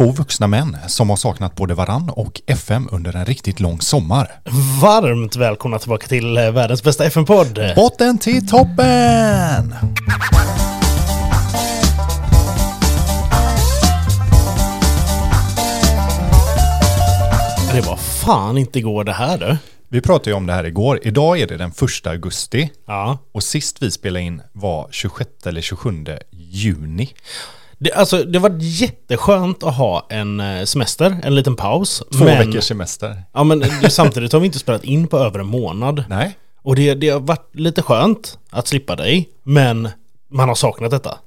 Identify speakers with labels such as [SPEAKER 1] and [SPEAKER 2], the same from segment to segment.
[SPEAKER 1] två vuxna män som har saknat både varann och FM under en riktigt lång sommar.
[SPEAKER 2] Varmt välkomna tillbaka till eh, världens bästa FN-podd.
[SPEAKER 1] Botten till toppen!
[SPEAKER 2] Det var fan inte igår det här du.
[SPEAKER 1] Vi pratade ju om det här igår. Idag är det den första augusti
[SPEAKER 2] Ja.
[SPEAKER 1] och sist vi spelade in var 26 eller 27 juni.
[SPEAKER 2] Det, alltså, det var jätteskönt att ha en eh, semester, en liten paus.
[SPEAKER 1] Två
[SPEAKER 2] men,
[SPEAKER 1] veckors semester.
[SPEAKER 2] Ja men det, samtidigt har vi inte spelat in på över en månad.
[SPEAKER 1] Nej,
[SPEAKER 2] Och det, det har varit lite skönt att slippa dig, men man har saknat detta.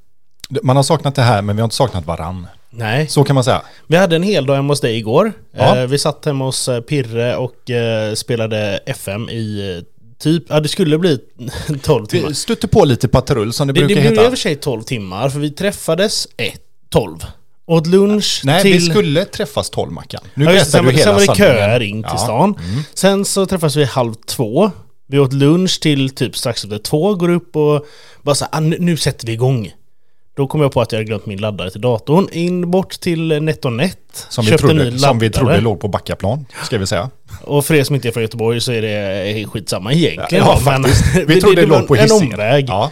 [SPEAKER 1] man har saknat det här men vi har inte saknat varann.
[SPEAKER 2] Nej.
[SPEAKER 1] Så kan man säga.
[SPEAKER 2] Vi hade en hel dag hemma hos dig igår.
[SPEAKER 1] Ja.
[SPEAKER 2] Eh, vi satt hemma hos eh, Pirre och eh, spelade FM i eh, typ, ja det skulle bli 12 timmar.
[SPEAKER 1] Vi stötte på lite patrull som det,
[SPEAKER 2] Det, det
[SPEAKER 1] brukar
[SPEAKER 2] blev i
[SPEAKER 1] heta.
[SPEAKER 2] och för sig 12 timmar, för vi träffades 1, 12. Åt lunch
[SPEAKER 1] Nej,
[SPEAKER 2] till...
[SPEAKER 1] vi skulle träffas 12 Mackan. Nu
[SPEAKER 2] ja, det,
[SPEAKER 1] berättar
[SPEAKER 2] sen,
[SPEAKER 1] du
[SPEAKER 2] sen
[SPEAKER 1] hela
[SPEAKER 2] var det köer
[SPEAKER 1] sanningen.
[SPEAKER 2] in till
[SPEAKER 1] Ja.
[SPEAKER 2] stan.
[SPEAKER 1] Mm.
[SPEAKER 2] Sen så träffades vi halv två. Vi åt lunch till typ strax efter två, går upp och bara så här, ah, nu, nu sätter vi igång. Då kom jag på att jag glömt min laddare till datorn. In bort till NetOnNet.
[SPEAKER 1] Som, vi
[SPEAKER 2] en
[SPEAKER 1] trodde, som vi trodde låg på Backaplan, ska vi säga.
[SPEAKER 2] Och för er som inte är från Göteborg så är det skitsamma egentligen.
[SPEAKER 1] Ja,
[SPEAKER 2] då, men.
[SPEAKER 1] Vi trodde det
[SPEAKER 2] var
[SPEAKER 1] låg på
[SPEAKER 2] en
[SPEAKER 1] Hisingen.
[SPEAKER 2] omväg.
[SPEAKER 1] Ja,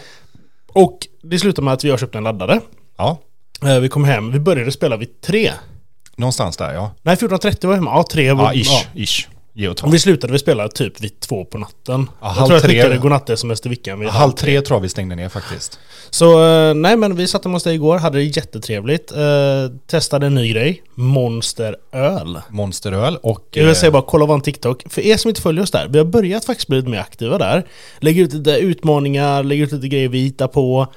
[SPEAKER 2] Och det slutade med att vi har köpt en laddare.
[SPEAKER 1] ja,
[SPEAKER 2] Eh, Vi kom hem, vi började spela vid tre.
[SPEAKER 1] någonstans där ja.
[SPEAKER 2] Nej, 14.30 var jag hemma. Ja, tre var...
[SPEAKER 1] Ja, ish, ish. Ge och ta.
[SPEAKER 2] Och vi slutade vi spela typ vid två på natten.
[SPEAKER 1] Ja,
[SPEAKER 2] jag
[SPEAKER 1] halv
[SPEAKER 2] tror jag
[SPEAKER 1] tre.
[SPEAKER 2] skickade godnatt-sms till Vickan vid
[SPEAKER 1] Halv tre tror jag vi stängde ner faktiskt.
[SPEAKER 2] Så eh, nej men vi satt hemma hos dig igår, hade det jättetrevligt. Eh, testade en ny grej. Monsteröl.
[SPEAKER 1] Monsteröl och...
[SPEAKER 2] Jag vill
[SPEAKER 1] eh,
[SPEAKER 2] säga bara kolla en TikTok. För er som inte följer oss där, vi har börjat faktiskt bli lite mer aktiva där. Lägger ut lite utmaningar, lägger ut lite grejer vi hittar på.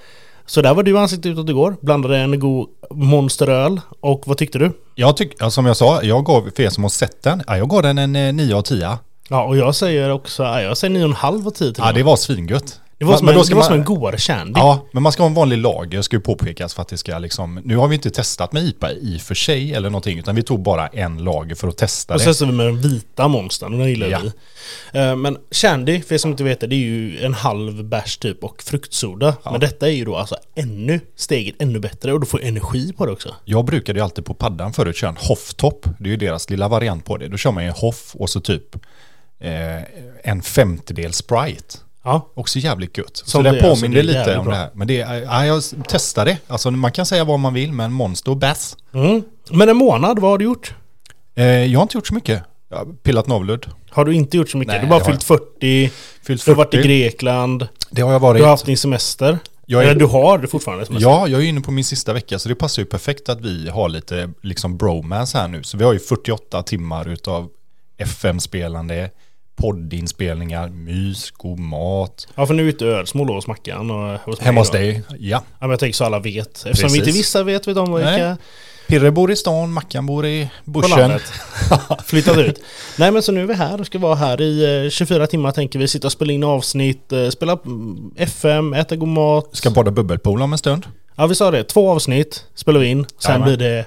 [SPEAKER 2] Så där var du ansiktet utåt igår, blandade en god monsteröl. Och vad tyckte du?
[SPEAKER 1] Jag tycker, ja, som jag sa, jag gav, för er som har sett den, ja, jag gav den en eh, 9 av 10.
[SPEAKER 2] Ja, och jag säger också, ja, jag säger 9,5 av 10 till
[SPEAKER 1] Ja, det var svingött.
[SPEAKER 2] Det var,
[SPEAKER 1] Men-
[SPEAKER 2] som,
[SPEAKER 1] men
[SPEAKER 2] en,
[SPEAKER 1] då
[SPEAKER 2] det
[SPEAKER 1] ska
[SPEAKER 2] var
[SPEAKER 1] man-
[SPEAKER 2] som en candy.
[SPEAKER 1] Ja, men man ska ha en vanlig lager, ska ju påpekas för att det ska liksom... Nu har vi inte testat med IPA i och för sig eller någonting, utan vi tog bara en lager för att testa
[SPEAKER 2] Och så
[SPEAKER 1] det.
[SPEAKER 2] testar vi med den vita monstern, och den gillar
[SPEAKER 1] Ja.
[SPEAKER 2] vi. Eh, Men Shandy, för er som inte vet det, det är ju en halv bärs typ och fruktsoda. Men detta är ju då alltså ännu, steget ännu bättre och du får energi på det också.
[SPEAKER 1] Jag brukade ju alltid på paddan förut köra en Hoff-topp. Det är ju deras lilla variant på det. Då kör man ju en Hoff och så typ eh, en femtedel Sprite.
[SPEAKER 2] Ja.
[SPEAKER 1] Också jävligt gött. Så
[SPEAKER 2] Som
[SPEAKER 1] det
[SPEAKER 2] det alltså,
[SPEAKER 1] påminner
[SPEAKER 2] det är
[SPEAKER 1] lite om
[SPEAKER 2] bra.
[SPEAKER 1] det här. Men det ja, jag testade. Alltså man kan säga vad man vill, men Monster Bass.
[SPEAKER 2] Mm. Men en månad, vad har du gjort?
[SPEAKER 1] Eh, jag har inte gjort så mycket. Jag har pillat navludd.
[SPEAKER 2] Har du inte gjort så mycket?
[SPEAKER 1] Nej,
[SPEAKER 2] du har bara
[SPEAKER 1] det
[SPEAKER 2] fyllt 40,
[SPEAKER 1] Fyllt
[SPEAKER 2] du har varit i
[SPEAKER 1] 40.
[SPEAKER 2] Grekland,
[SPEAKER 1] Det har jag varit.
[SPEAKER 2] du har haft din semester.
[SPEAKER 1] Jag är-
[SPEAKER 2] Eller du har det fortfarande semester.
[SPEAKER 1] Ja, jag är inne på min sista vecka så det passar ju perfekt att vi har lite liksom bromance här nu. Så vi har ju 48 timmar utav FM-spelande, poddinspelningar, mys, god mat.
[SPEAKER 2] Ja, för nu är ute Ödsmål hos Mackan och hos
[SPEAKER 1] Hemma hos
[SPEAKER 2] då.
[SPEAKER 1] dig, ja.
[SPEAKER 2] Ja, men jag tänker så alla vet. Eftersom
[SPEAKER 1] Precis.
[SPEAKER 2] inte vissa vet, vet om vilka.
[SPEAKER 1] Pirre bor i stan, Mackan bor i bushen.
[SPEAKER 2] Flyttat ut. Nej men så nu är vi här och ska vara här i eh, 24 timmar tänker vi. Sitta och spela in avsnitt, eh, spela mm, FM, äta god mat.
[SPEAKER 1] Ska bada bubbelpool om en stund.
[SPEAKER 2] Ja vi sa det, två avsnitt spelar vi in. Sen
[SPEAKER 1] Jajamän.
[SPEAKER 2] blir det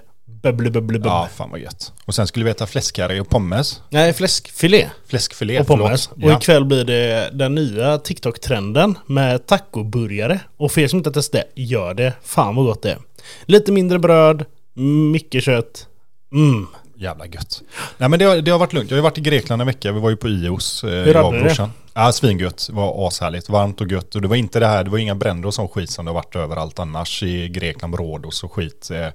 [SPEAKER 2] bubble bubble.
[SPEAKER 1] Ja, fan vad gött. Och sen skulle vi äta fläskkarri och pommes.
[SPEAKER 2] Nej, fläskfilé
[SPEAKER 1] Fläskfilé,
[SPEAKER 2] och pommes.
[SPEAKER 1] förlåt.
[SPEAKER 2] Och ikväll blir det den nya TikTok-trenden med tacoburgare. Och för er som inte har testat det, gör det. Fan vad gott det är. Lite mindre bröd, mycket kött. Mm.
[SPEAKER 1] Jävla gött. Nej men det har, det har varit lugnt. Jag har ju varit i Grekland en vecka. Vi var ju på IOS. Eh,
[SPEAKER 2] Hur
[SPEAKER 1] jag
[SPEAKER 2] hade
[SPEAKER 1] och
[SPEAKER 2] ni det?
[SPEAKER 1] brorsan. Ja, svingött. Det var ashärligt. Varmt och gött. Och det var inte det här, det var inga bränder och sån skit som det har varit överallt annars i Grekland, Rhodos och skit. Eh,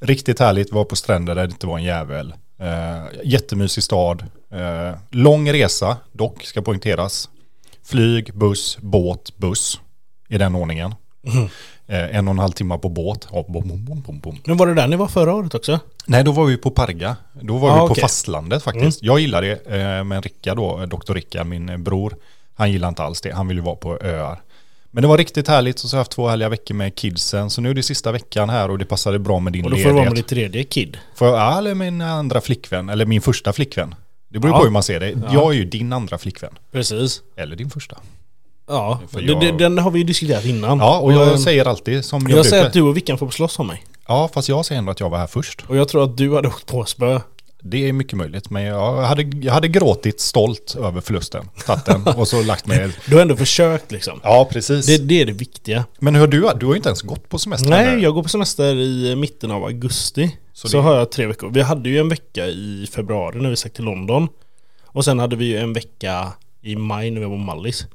[SPEAKER 1] riktigt härligt. Var på stränder där det inte var en jävel. Eh, jättemysig stad. Eh, lång resa, dock ska poängteras. Flyg, buss, båt, buss. I den ordningen. Eh, en och en halv timme på båt. Ja, bom, bom, bom, bom.
[SPEAKER 2] Men var det där ni var förra året också?
[SPEAKER 1] Nej, då var vi på Parga. Då var
[SPEAKER 2] Ah,
[SPEAKER 1] vi på
[SPEAKER 2] okej.
[SPEAKER 1] fastlandet faktiskt. Jag gillar det, eh, men Ricka då, doktor Ricka, min eh, bror, han gillar inte alls det. Han vill ju vara på öar. Men det var riktigt härligt och så har jag haft två härliga veckor med kidsen. Så nu är det sista veckan här och det passade bra med din
[SPEAKER 2] Och då får du
[SPEAKER 1] ledighet.
[SPEAKER 2] vara med ditt tredje kid.
[SPEAKER 1] Får jag, ja, eller min andra flickvän, eller min första flickvän. Det beror
[SPEAKER 2] Ja.
[SPEAKER 1] på hur man ser det. Jag är ju din andra flickvän.
[SPEAKER 2] Precis.
[SPEAKER 1] Eller din första.
[SPEAKER 2] Ja,
[SPEAKER 1] jag-
[SPEAKER 2] det, den har vi ju diskuterat innan.
[SPEAKER 1] Ja, och jag
[SPEAKER 2] eh,
[SPEAKER 1] säger alltid som
[SPEAKER 2] jag säger
[SPEAKER 1] brukar-
[SPEAKER 2] att du och Vickan får slåss om mig.
[SPEAKER 1] Ja, fast jag säger ändå att jag var här först.
[SPEAKER 2] Och jag tror att du hade åkt på spö.
[SPEAKER 1] Det är mycket möjligt, men jag hade, jag hade gråtit stolt över förlusten. Den och så lagt mig...
[SPEAKER 2] Du har ändå försökt liksom.
[SPEAKER 1] Ja, precis.
[SPEAKER 2] Det, det är det viktiga.
[SPEAKER 1] Men hur har du, du har ju inte ens gått på semester
[SPEAKER 2] Nej,
[SPEAKER 1] ännu.
[SPEAKER 2] jag går på semester i mitten av augusti.
[SPEAKER 1] Så
[SPEAKER 2] Så,
[SPEAKER 1] det-
[SPEAKER 2] har jag tre veckor. Vi hade ju en vecka i februari när vi stack till London. Och sen hade vi ju en vecka i maj när vi var på Mallis.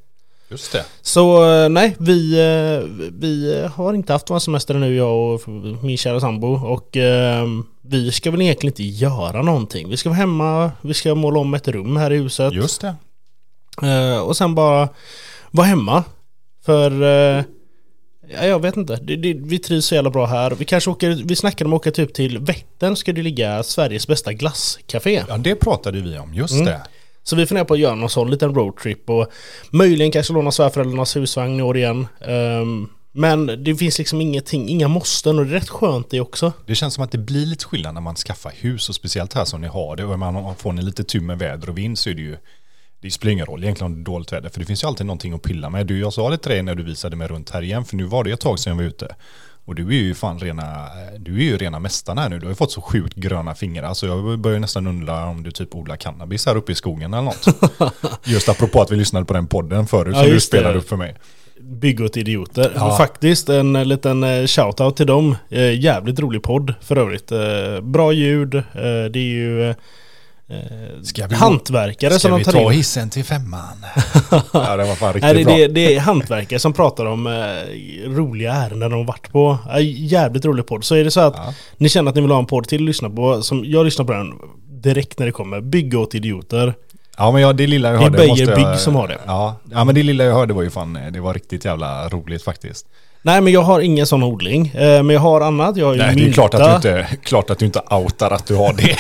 [SPEAKER 1] Just det.
[SPEAKER 2] Så eh, nej, vi, eh, vi har inte haft vår semester nu jag och min kära sambo. Och eh, vi ska väl egentligen inte göra någonting. Vi ska vara hemma, vi ska måla om ett rum här i huset.
[SPEAKER 1] Just det.
[SPEAKER 2] Eh, och sen bara vara hemma. För ja, jag vet inte, det, det, vi trivs så jävla bra här. Vi kanske åker, vi snackade om att åka typ till Vättern ska det ligga Sveriges bästa glasscafé.
[SPEAKER 1] Ja, det pratade vi om. Just
[SPEAKER 2] Mm.
[SPEAKER 1] det.
[SPEAKER 2] Så vi funderar på att göra någon sån liten roadtrip och möjligen kanske låna svärföräldrarnas husvagn i år igen. Um, men det finns liksom ingenting, inga måsten och det är rätt skönt det också.
[SPEAKER 1] Det känns som att det blir lite skillnad när man skaffar hus och speciellt här som ni har det. Och man man får ni lite tur med väder och vind så är det ju det spelar ingen roll egentligen om det är dåligt väder för det finns ju alltid någonting att pilla med. Du, jag sa det till dig när du visade mig runt här igen för nu var det ett tag sedan jag var ute. Och du är ju fan rena, du är ju rena mästaren här nu. Du har ju fått så sjukt gröna fingrar så jag börjar nästan undra om du typ odlar cannabis här uppe i skogen eller något. Just apropå att vi lyssnade på den podden förut
[SPEAKER 2] Ja,
[SPEAKER 1] som du
[SPEAKER 2] just det.
[SPEAKER 1] spelade upp för mig.
[SPEAKER 2] Bygg åt idioter.
[SPEAKER 1] Ja.
[SPEAKER 2] Faktiskt en eh, liten eh, shoutout till dem. Eh, jävligt rolig podd för övrigt. Bra ljud. Det är ju eh,
[SPEAKER 1] Ska vi-
[SPEAKER 2] hantverkare som
[SPEAKER 1] Ska
[SPEAKER 2] de
[SPEAKER 1] vi
[SPEAKER 2] tar
[SPEAKER 1] ta
[SPEAKER 2] in.
[SPEAKER 1] hissen till femman? ja, det var fan riktigt
[SPEAKER 2] Nej, det,
[SPEAKER 1] bra.
[SPEAKER 2] det, det är hantverkare som pratar om eh, roliga ärenden de har varit på. Eh, jävligt rolig podd. Så är det så att
[SPEAKER 1] Ja.
[SPEAKER 2] ni känner att ni vill ha en podd till att lyssna på. Som jag lyssnar på den direkt när det kommer. Bygg åt idioter.
[SPEAKER 1] Ja men ja, det lilla jag
[SPEAKER 2] Det är
[SPEAKER 1] hörde
[SPEAKER 2] Beijer Bygg som har det.
[SPEAKER 1] Ja, ja men det lilla jag hörde var ju fan, det var riktigt jävla roligt faktiskt.
[SPEAKER 2] Nej men jag har ingen sån odling. Eh, men jag har annat. Jag har
[SPEAKER 1] Nej, det är
[SPEAKER 2] mynta.
[SPEAKER 1] klart att, du inte, klart att du inte outar att du har det.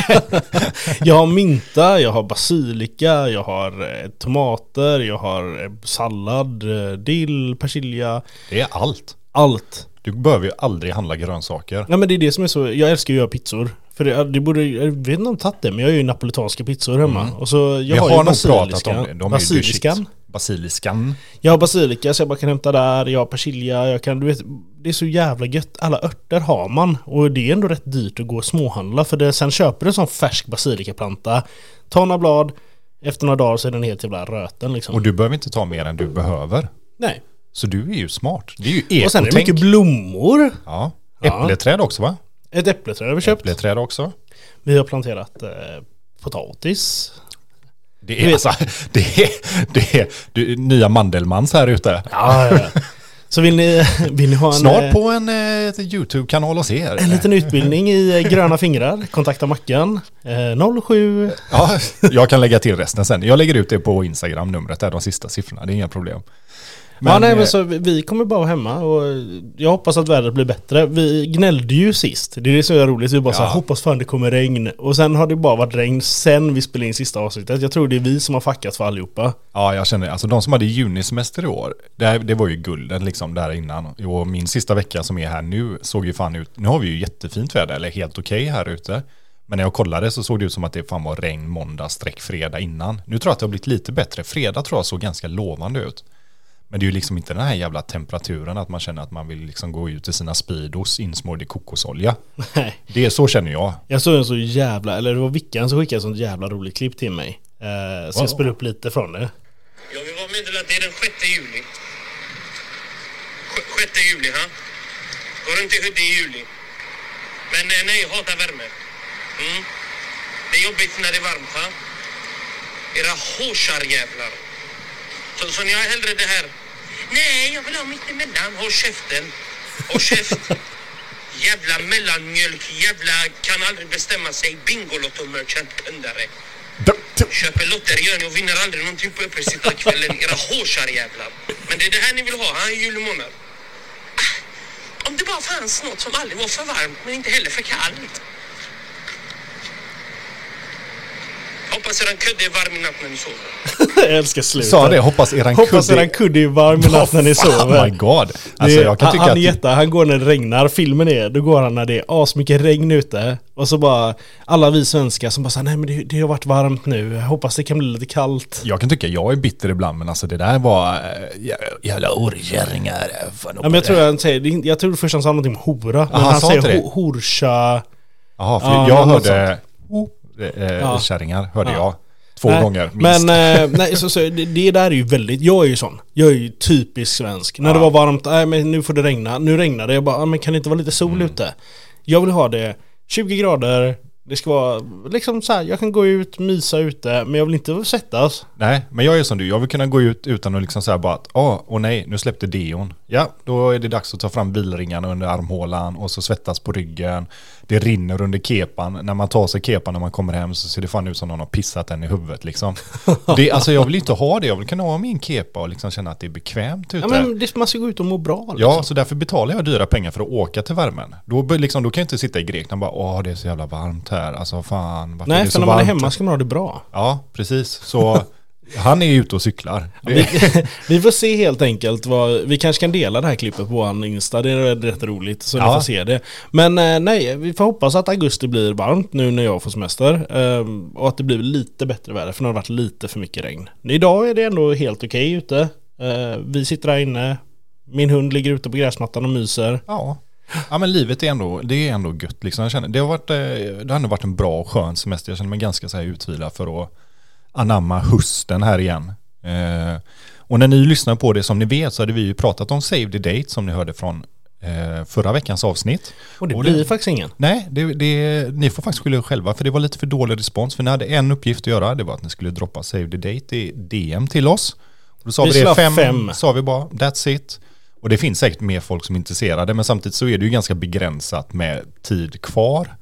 [SPEAKER 2] Jag har mynta, jag har basilika, jag har eh, tomater, jag har eh, sallad, dill, persilja.
[SPEAKER 1] Det är allt.
[SPEAKER 2] Allt.
[SPEAKER 1] Du behöver ju aldrig handla grönsaker.
[SPEAKER 2] Ja men det är det som är så, jag älskar ju att göra pizzor. För det, det borde, jag vet inte om jag tagit det, men jag gör ju napolitanska pizzor hemma. Och så, jag
[SPEAKER 1] Mm. Vi
[SPEAKER 2] har,
[SPEAKER 1] har
[SPEAKER 2] ju
[SPEAKER 1] nog pratat om det. De är
[SPEAKER 2] basiliskan.
[SPEAKER 1] Basiliskan.
[SPEAKER 2] Jag har basilika så jag bara kan hämta där, jag har persilja, jag kan, du vet, det är så jävla gött. Alla örter har man och det är ändå rätt dyrt att gå och småhandla för det, sen köper du en sån färsk basilikaplanta, tar några blad, efter några dagar så är den helt jävla röten liksom.
[SPEAKER 1] Och du behöver inte ta mer än du behöver.
[SPEAKER 2] Nej.
[SPEAKER 1] Så du är ju smart. Det är ju ekotänk.
[SPEAKER 2] Och sen är det mycket blommor.
[SPEAKER 1] Ja. Äppleträd också va?
[SPEAKER 2] Ett äppleträd har vi köpt.
[SPEAKER 1] Äppleträd också.
[SPEAKER 2] Vi har planterat eh, potatis.
[SPEAKER 1] Det är alltså, det är, det är, det är nya Mandelmans här ute.
[SPEAKER 2] Ja, ja, ja. Så vill ni, vill ni ha en,
[SPEAKER 1] Snart
[SPEAKER 2] eh,
[SPEAKER 1] på en eh, YouTube-kanal hos er.
[SPEAKER 2] en liten utbildning i eh, gröna fingrar? Kontakta Mackan. Eh, 07
[SPEAKER 1] Ja, jag kan lägga till resten sen. Jag lägger ut det på Instagram, numret där, de sista siffrorna. Det är inga problem.
[SPEAKER 2] Ja, nej,
[SPEAKER 1] eh,
[SPEAKER 2] men så vi- kommer bara hemma och jag hoppas att vädret blir bättre. Vi gnällde ju sist. Det är det som är roligt. Vi bara så här,
[SPEAKER 1] Ja.
[SPEAKER 2] hoppas fan det kommer regn. Och sen har det bara varit regn sen vi spelade in sista avsnittet. Jag tror det är vi som har fuckat för allihopa.
[SPEAKER 1] Ja, jag känner alltså de som hade junisemester i år, det, här, det var ju gulden liksom där innan. Och min sista vecka som är här nu såg ju fan ut, nu har vi ju jättefint väder, eller helt okej här ute. Men när jag kollade så såg det ut som att det fan var regn måndag streck fredag innan. Nu tror jag att det har blivit lite bättre. Fredag tror jag såg ganska lovande ut. Men det är ju liksom inte den här jävla temperaturen att man känner att man vill liksom gå ut i sina speedos insmord i kokosolja.
[SPEAKER 2] Nej.
[SPEAKER 1] Det är så känner jag.
[SPEAKER 2] Jag såg en så jävla, eller det var Vickan som skickade ett sånt jävla roligt klipp till mig. Eh, så
[SPEAKER 1] Wow.
[SPEAKER 2] jag spelar upp lite från det.
[SPEAKER 3] Jag vill bara meddela att det är den 6 juli. 6 juli, ha? Går runt i hoodie i juli. Men eh, nej, jag hatar värme. Mm. Det är jobbigt när det är varmt, ha? Era hårsarjävlar. Så, så ni har hellre det här. Nej, jag vill ha mitt emellan. Håll käften. Håll käft. Jävla mellanmjölk, jävla kan aldrig bestämma sig. Bingolotto-merchant pundare. Köper lotter gör ni och vinner aldrig någonting på uppesittarkvällen. Era hårsarjävlar. Men det är det här ni vill ha, han i juli månad. Ah, Om det bara fanns något som aldrig var för varmt men inte heller för kallt. Hoppas eran kudde är varm i natt när ni sover.
[SPEAKER 2] jag älskar slutet.
[SPEAKER 1] Sa det, hoppas eran
[SPEAKER 2] Hoppas
[SPEAKER 1] kudde-
[SPEAKER 2] eran kudde är varm i natt när ni sover.
[SPEAKER 1] Oh my god. Alltså jag kan
[SPEAKER 2] han,
[SPEAKER 1] tycka
[SPEAKER 2] han,
[SPEAKER 1] att...
[SPEAKER 2] är jätte, han går när det regnar, filmen är, då går han när det är asmycket regn ute. Och så bara, alla vi svenskar som bara säger nej men det, det har varit varmt nu, jag hoppas det kan bli lite kallt.
[SPEAKER 1] Jag kan tycka jag är bitter ibland men alltså det där var äh, jä- jävla orkärringar. Fan,
[SPEAKER 2] Ja, men jag tror han säger, jag tror först han sa någonting om hora. Men
[SPEAKER 1] han
[SPEAKER 2] han
[SPEAKER 1] sa
[SPEAKER 2] säger
[SPEAKER 1] det?
[SPEAKER 2] ho, horsha...
[SPEAKER 1] Jaha, för
[SPEAKER 2] Ja,
[SPEAKER 1] jag
[SPEAKER 2] något
[SPEAKER 1] hörde... eh,
[SPEAKER 2] Ja.
[SPEAKER 1] kärringar, hörde
[SPEAKER 2] Ja.
[SPEAKER 1] jag. Två
[SPEAKER 2] Nej,
[SPEAKER 1] gånger minst.
[SPEAKER 2] Men eh, nej, så, så, det, det där är ju väldigt, jag är ju sån. Jag är ju typisk svensk. När det
[SPEAKER 1] Ja.
[SPEAKER 2] var varmt, nej men nu får det regna. Nu regnar det. Jag bara, "Ah, men kan det inte vara lite sol
[SPEAKER 1] Mm.
[SPEAKER 2] ute? Jag vill ha det 20 grader. Det ska vara liksom så här, jag kan gå ut, mysa ute, men jag vill inte svettas.
[SPEAKER 1] Nej, men jag är som du. Jag vill kunna gå ut utan att liksom säga bara att åh, åh nej, nu släppte deon. Ja, då är det dags att ta fram bilringarna under armhålan och så svettas på ryggen. Det rinner under kepan. När man tar sig kepan när man kommer hem så ser det fan ut som någon har pissat den i huvudet liksom. Det, alltså jag vill inte ha det. Jag vill kunna ha min kepa och liksom känna att det är bekvämt ute.
[SPEAKER 2] Ja, men det, man ska gå ut och må bra. Liksom.
[SPEAKER 1] Ja, så därför betalar jag dyra pengar för att åka till värmen. Då, liksom, då kan jag inte sitta i Grekland och bara åh det är så jävla varmt här. Alltså fan, varför är
[SPEAKER 2] Nej,
[SPEAKER 1] det
[SPEAKER 2] för
[SPEAKER 1] så
[SPEAKER 2] när man är hemma ska man ha det bra.
[SPEAKER 1] Ja, precis. Så han är ute och cyklar. Det,
[SPEAKER 2] Vi, vi får se helt enkelt vad, vi kanske kan dela det här klippet på vår Insta, det är rätt roligt så ni
[SPEAKER 1] Ja.
[SPEAKER 2] får se det. Men eh, nej, vi får hoppas att augusti blir varmt nu när jag får semester. ehm, och att det blir lite bättre väder, för det har varit lite för mycket regn. Idag är det ändå helt okej ute. Eh, vi sitter där inne, min hund ligger ute på gräsmattan och myser.
[SPEAKER 1] Ja. Ja, men livet är ändå, det är ändå gött liksom. Jag känner, det, har varit, eh, det har ändå varit en bra och skön semester. Jag känner mig ganska så här utvilad för att anamma hösten här igen. Eh, och när ni lyssnar på det som ni vet så hade vi ju pratat om Save the Date som ni hörde från eh, förra veckans avsnitt.
[SPEAKER 2] Och det
[SPEAKER 1] Och
[SPEAKER 2] blir
[SPEAKER 1] det-
[SPEAKER 2] faktiskt ingen.
[SPEAKER 1] Nej, det, det, ni får faktiskt skylla er själva för det var lite för dålig respons. För ni hade en uppgift att göra, det var att ni skulle droppa Save the Date i DM till oss. Och då sa
[SPEAKER 2] Vi
[SPEAKER 1] vi, det, fem,
[SPEAKER 2] fem.
[SPEAKER 1] sa vi bara, that's it. Och det finns säkert mer folk som är intresserade, men samtidigt så är det ju ganska begränsat med tid kvar.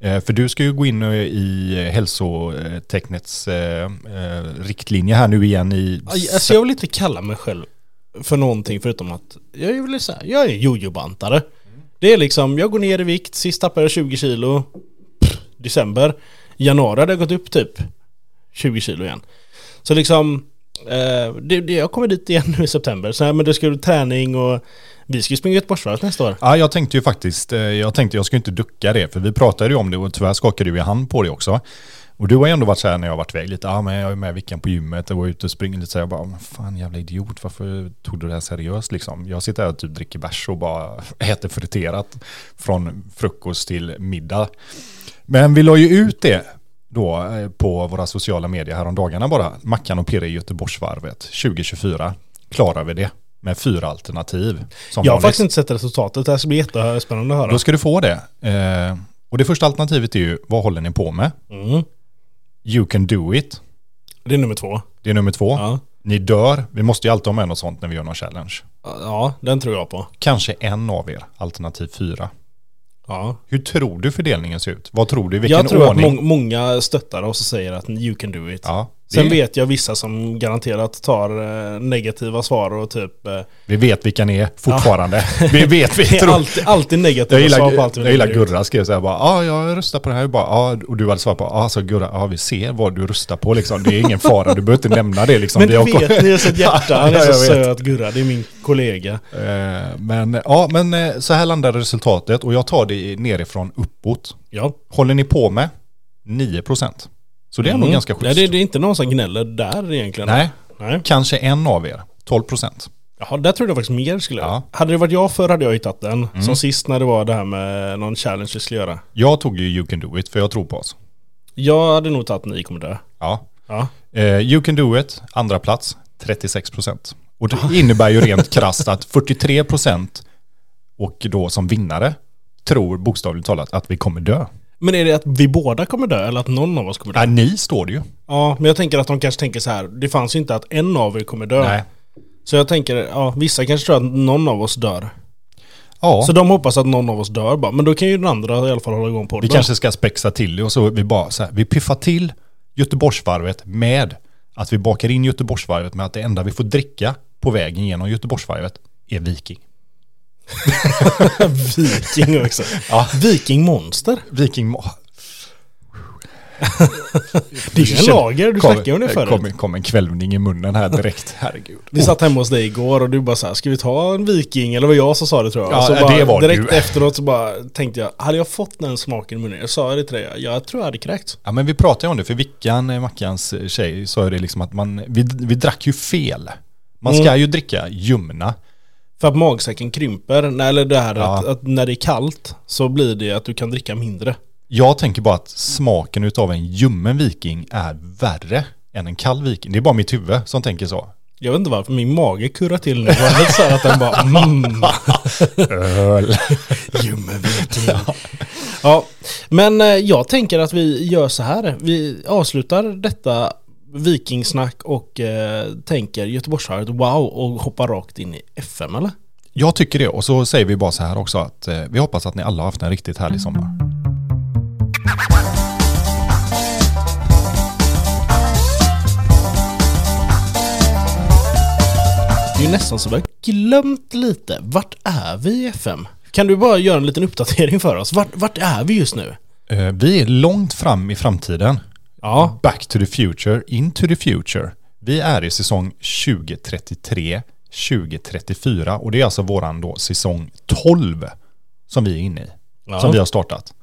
[SPEAKER 1] Eh, för du ska ju gå in eh, i hälsotecknets eh, riktlinje här nu igen i...
[SPEAKER 2] Alltså jag vill inte kalla mig själv för någonting förutom att jag är väl så här, jag är jojobantare. Det är liksom, jag går ner i vikt, sist tappade jag 20 kilo, pff, december. I januari hade jag gått upp typ 20 kilo igen. Så liksom, eh, det, det, jag kommer dit igen nu i september. Så här, men det ska bli träning och vi ska ju springa Göteborgsvarvet nästa år.
[SPEAKER 1] Ja, jag tänkte ju faktiskt, eh, jag tänkte jag ska inte ducka det, för vi pratade ju om det och tyvärr skakade du i hand på det också. Och du har ju ändå varit så här när jag har varit iväg lite, ja men jag är med Vickan på gymmet och var ute och springer lite så här, jag bara, fan jävla idiot, varför tog du det här seriöst liksom? Jag sitter här och typ dricker bärs och bara äter friterat från frukost till middag. Men vi la ju ut det då eh, på våra sociala medier här om dagarna bara, Mackan och Pirre i Göteborgsvarvet 2024. Klarar vi det? Med fyra alternativ. Som
[SPEAKER 2] Jag har faktiskt inte sett resultatet, det här ska bli jättespännande att höra.
[SPEAKER 1] Då ska du få det. Eh, och det första alternativet är ju, vad håller ni på med?
[SPEAKER 2] Mm.
[SPEAKER 1] You can do it.
[SPEAKER 2] Det är nummer två.
[SPEAKER 1] Det är nummer två.
[SPEAKER 2] Ja.
[SPEAKER 1] Ni dör. Vi måste ju alltid ha med något sånt när vi gör någon challenge.
[SPEAKER 2] ja, den tror jag på.
[SPEAKER 1] Kanske en av er, alternativ fyra.
[SPEAKER 2] Ja.
[SPEAKER 1] Hur tror du fördelningen ser ut? Vad tror du? Vilken
[SPEAKER 2] Jag tror
[SPEAKER 1] ordning?
[SPEAKER 2] att må många stöttar oss och säger att you can do it.
[SPEAKER 1] Ja,
[SPEAKER 2] Sen
[SPEAKER 1] det-
[SPEAKER 2] vet jag vissa som garanterat tar eh, negativa svar och typ... Eh,
[SPEAKER 1] Vi vet vilka ni är fortfarande. Vi vet, vi
[SPEAKER 2] det är
[SPEAKER 1] tror.
[SPEAKER 2] alltid, alltid negativa
[SPEAKER 1] Jag
[SPEAKER 2] svar
[SPEAKER 1] gillar,
[SPEAKER 2] på allt
[SPEAKER 1] jag gillar. Gurra skrev så här bara, ja jag röstar på det här, Jag bara, ja och du hade svarat på, ja så Gurra, ja vi ser vad du röstar på liksom, det är ingen fara, du behöver inte nämna det liksom.
[SPEAKER 2] Men
[SPEAKER 1] Vi
[SPEAKER 2] du
[SPEAKER 1] har-
[SPEAKER 2] vet, ni är så ett hjärta. Han är
[SPEAKER 1] Ja,
[SPEAKER 2] så
[SPEAKER 1] vet.
[SPEAKER 2] söt Gurra. Det är min kollega.
[SPEAKER 1] Eh, Men ja, men eh, så här landar resultatet och jag tar det nerifrån uppåt.
[SPEAKER 2] Ja.
[SPEAKER 1] Håller ni på med 9%? Så det är nog
[SPEAKER 2] Mm.
[SPEAKER 1] ganska schysst.
[SPEAKER 2] Nej, det, är inte någon som gnäller där egentligen.
[SPEAKER 1] Nej,
[SPEAKER 2] Nej.
[SPEAKER 1] kanske en av er, 12%.
[SPEAKER 2] Jaha, där trodde jag faktiskt mer skulle.
[SPEAKER 1] Ja.
[SPEAKER 2] Hade det varit jag förr hade jag ju tagit den.
[SPEAKER 1] Mm.
[SPEAKER 2] Som sist när det var det här med någon challenge vi skulle göra.
[SPEAKER 1] Jag tog ju You Can Do It för jag tror på oss.
[SPEAKER 2] Jag hade nog tagit ni kommer dö.
[SPEAKER 1] Ja.
[SPEAKER 2] Ja.
[SPEAKER 1] Eh, you Can Do It, andra plats, 36%. Och det innebär ju rent krasst att 43% och då som vinnare tror bokstavligt talat att vi kommer dö.
[SPEAKER 2] Men är det att vi båda kommer dö eller att någon av oss kommer dö?
[SPEAKER 1] Ja, ni står det ju.
[SPEAKER 2] Ja, men jag tänker att de kanske tänker så här. Det fanns ju inte att en av er kommer dö.
[SPEAKER 1] Nej.
[SPEAKER 2] Så jag tänker, ja, vissa kanske tror att någon av oss dör.
[SPEAKER 1] Ja.
[SPEAKER 2] Så de hoppas att någon av oss dör bara. Men då kan ju den andra i alla fall hålla igång på det.
[SPEAKER 1] Vi kanske ska spexa till det och så vi bara så här, vi piffar till Göteborgsvarvet med att vi bakar in Göteborgsvarvet med att det enda vi får dricka på vägen genom Göteborgsvarvet är Viking.
[SPEAKER 2] Viking också.
[SPEAKER 1] Ja.
[SPEAKER 2] Viking Monster.
[SPEAKER 1] Viking...
[SPEAKER 2] Det är ju en lager, du snackade om det förut.
[SPEAKER 1] Kom, kom en kvällning i munnen här direkt, herregud.
[SPEAKER 2] Vi satt hemma hos dig igår och du bara så här, ska vi ta en Viking? Eller var jag som sa det tror jag.
[SPEAKER 1] Ja,
[SPEAKER 2] så
[SPEAKER 1] det
[SPEAKER 2] bara,
[SPEAKER 1] var
[SPEAKER 2] direkt
[SPEAKER 1] du.
[SPEAKER 2] efteråt så bara tänkte jag, hade jag fått den smaken i munnen? Jag sa det till dig, jag tror jag hade kräkts.
[SPEAKER 1] Ja men vi pratade ju om det, för Vickan, eh, Mackans eh, tjej, sa ju det liksom att man, vi, vi drack ju fel. Man ska
[SPEAKER 2] Mm.
[SPEAKER 1] ju dricka ljumna.
[SPEAKER 2] För att magsäcken krymper, eller det här
[SPEAKER 1] Ja.
[SPEAKER 2] att, att när det är kallt så blir det att du kan dricka mindre.
[SPEAKER 1] Jag tänker bara att smaken utav en ljummen viking är värre än en kall viking. Det är bara mitt huvud som tänker så.
[SPEAKER 2] Jag vet inte varför, min mage kurrar till nu. Det var lite så här att den bara mm.
[SPEAKER 1] Öl.
[SPEAKER 2] Ljummen viking. Ja, men eh, jag tänker att vi gör så här. Vi avslutar detta vikingsnack och eh, tänker Göteborgsvarvet wow och hoppar rakt in i FM eller?
[SPEAKER 1] Jag tycker det och så säger vi bara så här också att eh, vi hoppas att ni alla har haft en riktigt härlig sommar.
[SPEAKER 2] Det är ju nästan så vi har glömt lite. Vart är vi i FM? Kan du bara göra en liten uppdatering för oss? Vart, vart är vi just nu?
[SPEAKER 1] Eh, Vi är långt fram i framtiden.
[SPEAKER 2] Ja,
[SPEAKER 1] Back to the future, into the future. Vi är i säsong 2033, 2034 och det är alltså våran då säsong 12 som vi är inne i.
[SPEAKER 2] Ja.
[SPEAKER 1] Som vi har startat.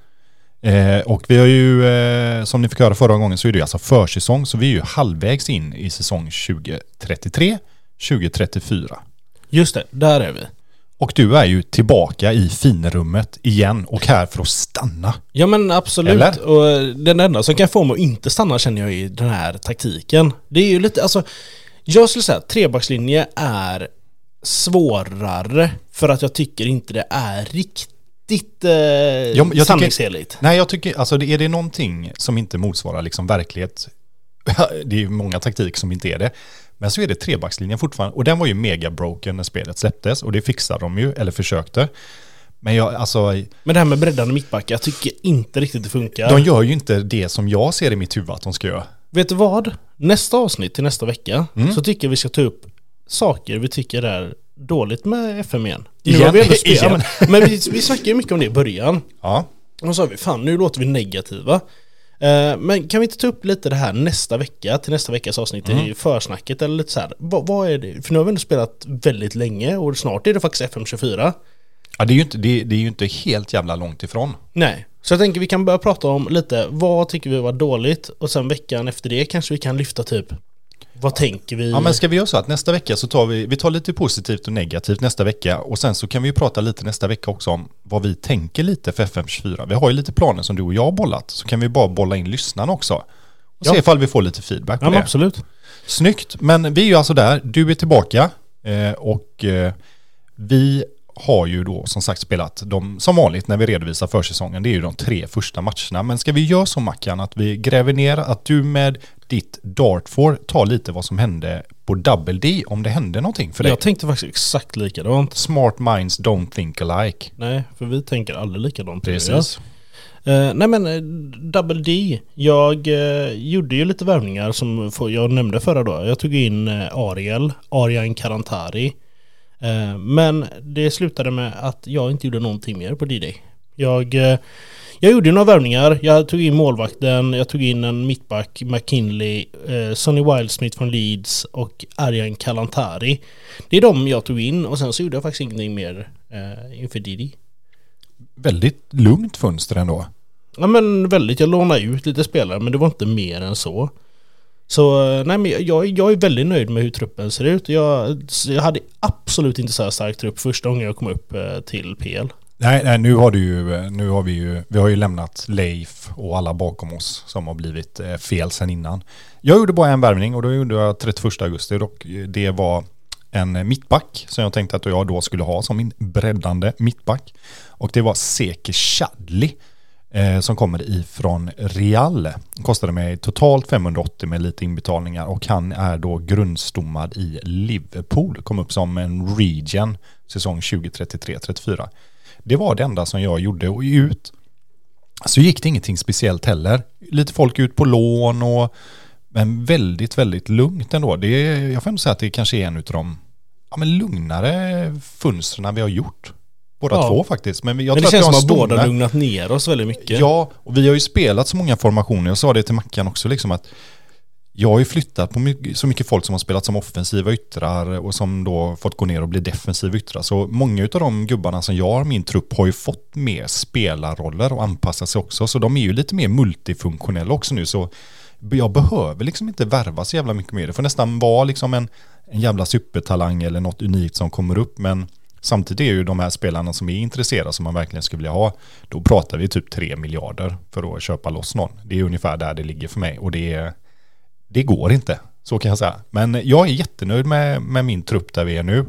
[SPEAKER 1] Eh, och vi har ju, eh, som ni fick höra förra gången, så är det alltså försäsong. Så vi är ju halvvägs in i säsong 2033, 2034.
[SPEAKER 2] just det. Där är vi.
[SPEAKER 1] Och du är ju tillbaka i finrummet igen och här för att stanna.
[SPEAKER 2] Ja men absolut.
[SPEAKER 1] Eller?
[SPEAKER 2] Och den enda som kan få mig att inte stanna känner jag är den här taktiken. Det är ju lite, alltså jag skulle säga att trebackslinje är svårare för att jag tycker inte det är riktigt eh,
[SPEAKER 1] jag
[SPEAKER 2] sanningsenligt.
[SPEAKER 1] Nej, jag tycker, alltså är det någonting som inte motsvarar liksom verklighet, det är ju många taktik som inte är det, men så är det trebackslinjen fortfarande, och den var ju mega broken när spelet släpptes, och det fixade de ju, eller försökte. Men jag, alltså,
[SPEAKER 2] Men det här med breddande mittbackar, jag tycker inte riktigt det funkar.
[SPEAKER 1] de gör ju inte det som jag ser i mitt huvud att de ska göra.
[SPEAKER 2] Vet du vad? Nästa avsnitt till nästa vecka
[SPEAKER 1] Mm.
[SPEAKER 2] så tycker jag vi ska ta upp saker vi tycker är dåligt med FM igen.
[SPEAKER 1] Igen?
[SPEAKER 2] har vi ändå spel-
[SPEAKER 1] Igen?
[SPEAKER 2] ja, men, men vi, vi snackade ju mycket om det i början.
[SPEAKER 1] Ja,
[SPEAKER 2] Och så sa vi, fan nu låter vi negativa. Eh, men kan vi inte ta upp lite det här nästa vecka, till nästa veckas avsnitt,
[SPEAKER 1] Mm.
[SPEAKER 2] i försnacket eller lite så här. Vad, vad är det? För nu har vi ändå spelat väldigt länge och snart är det faktiskt FM24.
[SPEAKER 1] ja det, är ju inte, det, det är ju inte helt jävla långt ifrån.
[SPEAKER 2] Nej, så jag tänker vi kan börja prata om lite, vad tycker vi var dåligt? Och sen veckan efter det kanske vi kan lyfta typ, vad tänker vi?
[SPEAKER 1] Ja men ska vi göra så att nästa vecka så tar vi, vi tar lite positivt och negativt nästa vecka och sen så kan vi ju prata lite nästa vecka också om vad vi tänker lite för FM24. Vi har ju lite planer som du och jag har bollat så kan vi bara bolla in lyssnarna också. Och se
[SPEAKER 2] Ja.
[SPEAKER 1] ifall vi får lite feedback på
[SPEAKER 2] Ja
[SPEAKER 1] det.
[SPEAKER 2] absolut.
[SPEAKER 1] Snyggt, men vi är ju alltså där, du är tillbaka eh, och eh, vi har ju då som sagt spelat de, som vanligt när vi redovisar försäsongen, det är ju de tre första matcherna. Men ska vi göra så Mackan att vi gräver ner, att du med ditt dart får ta lite vad som hände på Double D, om det hände någonting för dig?
[SPEAKER 2] Jag tänkte faktiskt exakt likadant.
[SPEAKER 1] Smart minds don't think alike.
[SPEAKER 2] Nej, för vi tänker aldrig likadant.
[SPEAKER 1] Precis.
[SPEAKER 2] Eh, nej men eh, Double D, jag eh, gjorde ju lite värvningar som jag nämnde förra då. Jag tog in eh, Ariel, Arian Karantari. Men det slutade med att jag inte gjorde någonting mer på D-Day. Jag, eh, jag gjorde några värvningar. Jag tog in målvakten, jag tog in en mittback, McKinley, eh, Sonny Wildsmith från Leeds och Arian Kalantari. Det är de jag tog in och sen så gjorde jag faktiskt ingenting mer eh, inför D-Day.
[SPEAKER 1] Väldigt lugnt fönster ändå.
[SPEAKER 2] Ja men väldigt, jag lånade ut lite spelare men det var inte mer än så. Så nej men jag, jag är väldigt nöjd med hur truppen ser ut. Jag, jag hade absolut inte så här stark trupp första gången jag kom upp till PL.
[SPEAKER 1] Nej, nej, nu har du ju, nu har vi ju, vi har ju lämnat Leif och alla bakom oss som har blivit eh, fel sen innan. Jag gjorde bara en värvning och då gjorde jag 31 augusti och det var en mittback som jag tänkte att jag då skulle ha som min breddande mittback. Och det var Seke Chadli eh, som kommer ifrån Real. Kostade mig totalt 580 med lite inbetalningar och han är då grundstommad i Liverpool. Kom upp som en region säsong 2033-34. Det var det enda som jag gjorde och ut så gick det ingenting speciellt heller. Lite folk ut på lån och men väldigt, väldigt lugnt ändå. Det jag får ändå säga att det kanske är en av de ja, men lugnare fönstren vi har gjort. Båda
[SPEAKER 2] Ja.
[SPEAKER 1] två faktiskt. Men jag
[SPEAKER 2] Men det
[SPEAKER 1] att
[SPEAKER 2] känns
[SPEAKER 1] vi
[SPEAKER 2] som att båda
[SPEAKER 1] stomme.
[SPEAKER 2] lugnat ner oss väldigt mycket.
[SPEAKER 1] Ja, och vi har ju spelat så många formationer. Jag sa det till Mackan också, liksom att jag har ju flyttat på mycket, så mycket folk som har spelat som offensiva yttrar och som då fått gå ner och bli defensiva yttrar. Så många av de gubbarna som jag har i min trupp har ju fått mer spelarroller och anpassat sig också. Så de är ju lite mer multifunktionella också nu. Så jag behöver liksom inte värva så jävla mycket mer. Det får nästan vara liksom en, en jävla supertalang eller något unikt som kommer upp. Men Samtidigt är ju de här spelarna som är intresserade som man verkligen skulle vilja ha, då pratar vi typ 3 miljarder för att köpa loss någon. Det är ungefär där det ligger för mig och det, det går inte, så kan jag säga. Men jag är jättenöjd med, med min trupp där vi är nu.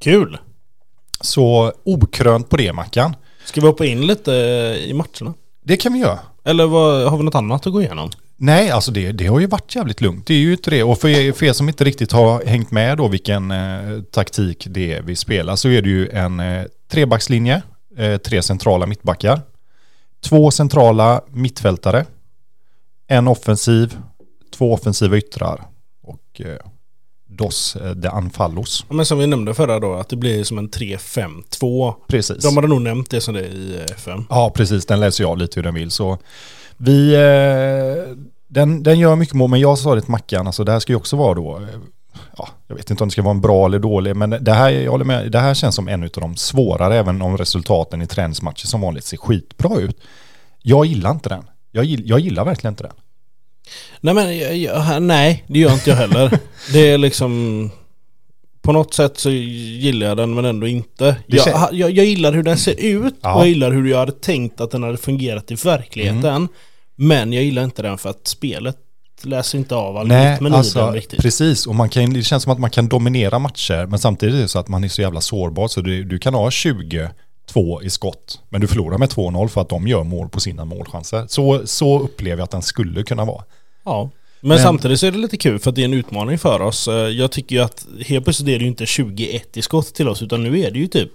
[SPEAKER 2] Kul!
[SPEAKER 1] Så okrönt på det Mackan.
[SPEAKER 2] Ska vi hoppa in lite i matcherna?
[SPEAKER 1] Det kan vi göra.
[SPEAKER 2] Eller vad, har vi något annat att gå igenom?
[SPEAKER 1] Nej, alltså det, det har ju varit jävligt lugnt. Det är ju inte det. Och för er, för er som inte riktigt har hängt med då vilken eh, taktik det är vi spelar så är det ju en eh, trebackslinje, eh, tre centrala mittbackar, två centrala mittfältare, en offensiv, två offensiva yttrar och eh, dos eh, de anfallos.
[SPEAKER 2] Ja, men som vi nämnde förra då, att det blir som en 3-5-2.
[SPEAKER 1] Precis.
[SPEAKER 2] De hade nog nämnt det som det är i eh, FM.
[SPEAKER 1] Ja, precis. Den läser jag lite hur den vill. Så vi, eh, den, den gör mycket mål, men jag sa det till Mackan, alltså det här ska ju också vara då, ja, jag vet inte om det ska vara en bra eller dålig, men det här, jag håller med, det här känns som en av de svårare, även om resultaten i träningsmatcher som vanligt ser skitbra ut. Jag gillar inte den. Jag, gill, jag gillar verkligen inte den.
[SPEAKER 2] Nej men, jag, jag, nej, det gör inte jag heller. det är liksom... På något sätt så gillar jag den men ändå inte. Jag, jag, jag gillar hur den ser ut
[SPEAKER 1] Ja.
[SPEAKER 2] och jag gillar hur jag hade tänkt att den hade fungerat i verkligheten.
[SPEAKER 1] Mm.
[SPEAKER 2] Men jag gillar inte den för att spelet läser inte av all
[SPEAKER 1] Nej,
[SPEAKER 2] rytmen i
[SPEAKER 1] alltså
[SPEAKER 2] den riktigt.
[SPEAKER 1] precis. Och man kan, det känns som att man kan dominera matcher, men samtidigt är det så att man är så jävla sårbar, så du, du kan ha 22 i skott, men du förlorar med 2-0 för att de gör mål på sina målchanser. Så, så upplever jag att den skulle kunna vara.
[SPEAKER 2] Ja. Men,
[SPEAKER 1] Men-
[SPEAKER 2] samtidigt så är det lite kul för att det är en utmaning för oss. Eh, Jag tycker ju att helt plötsligt är det ju inte 21 i skott till oss utan nu är det ju typ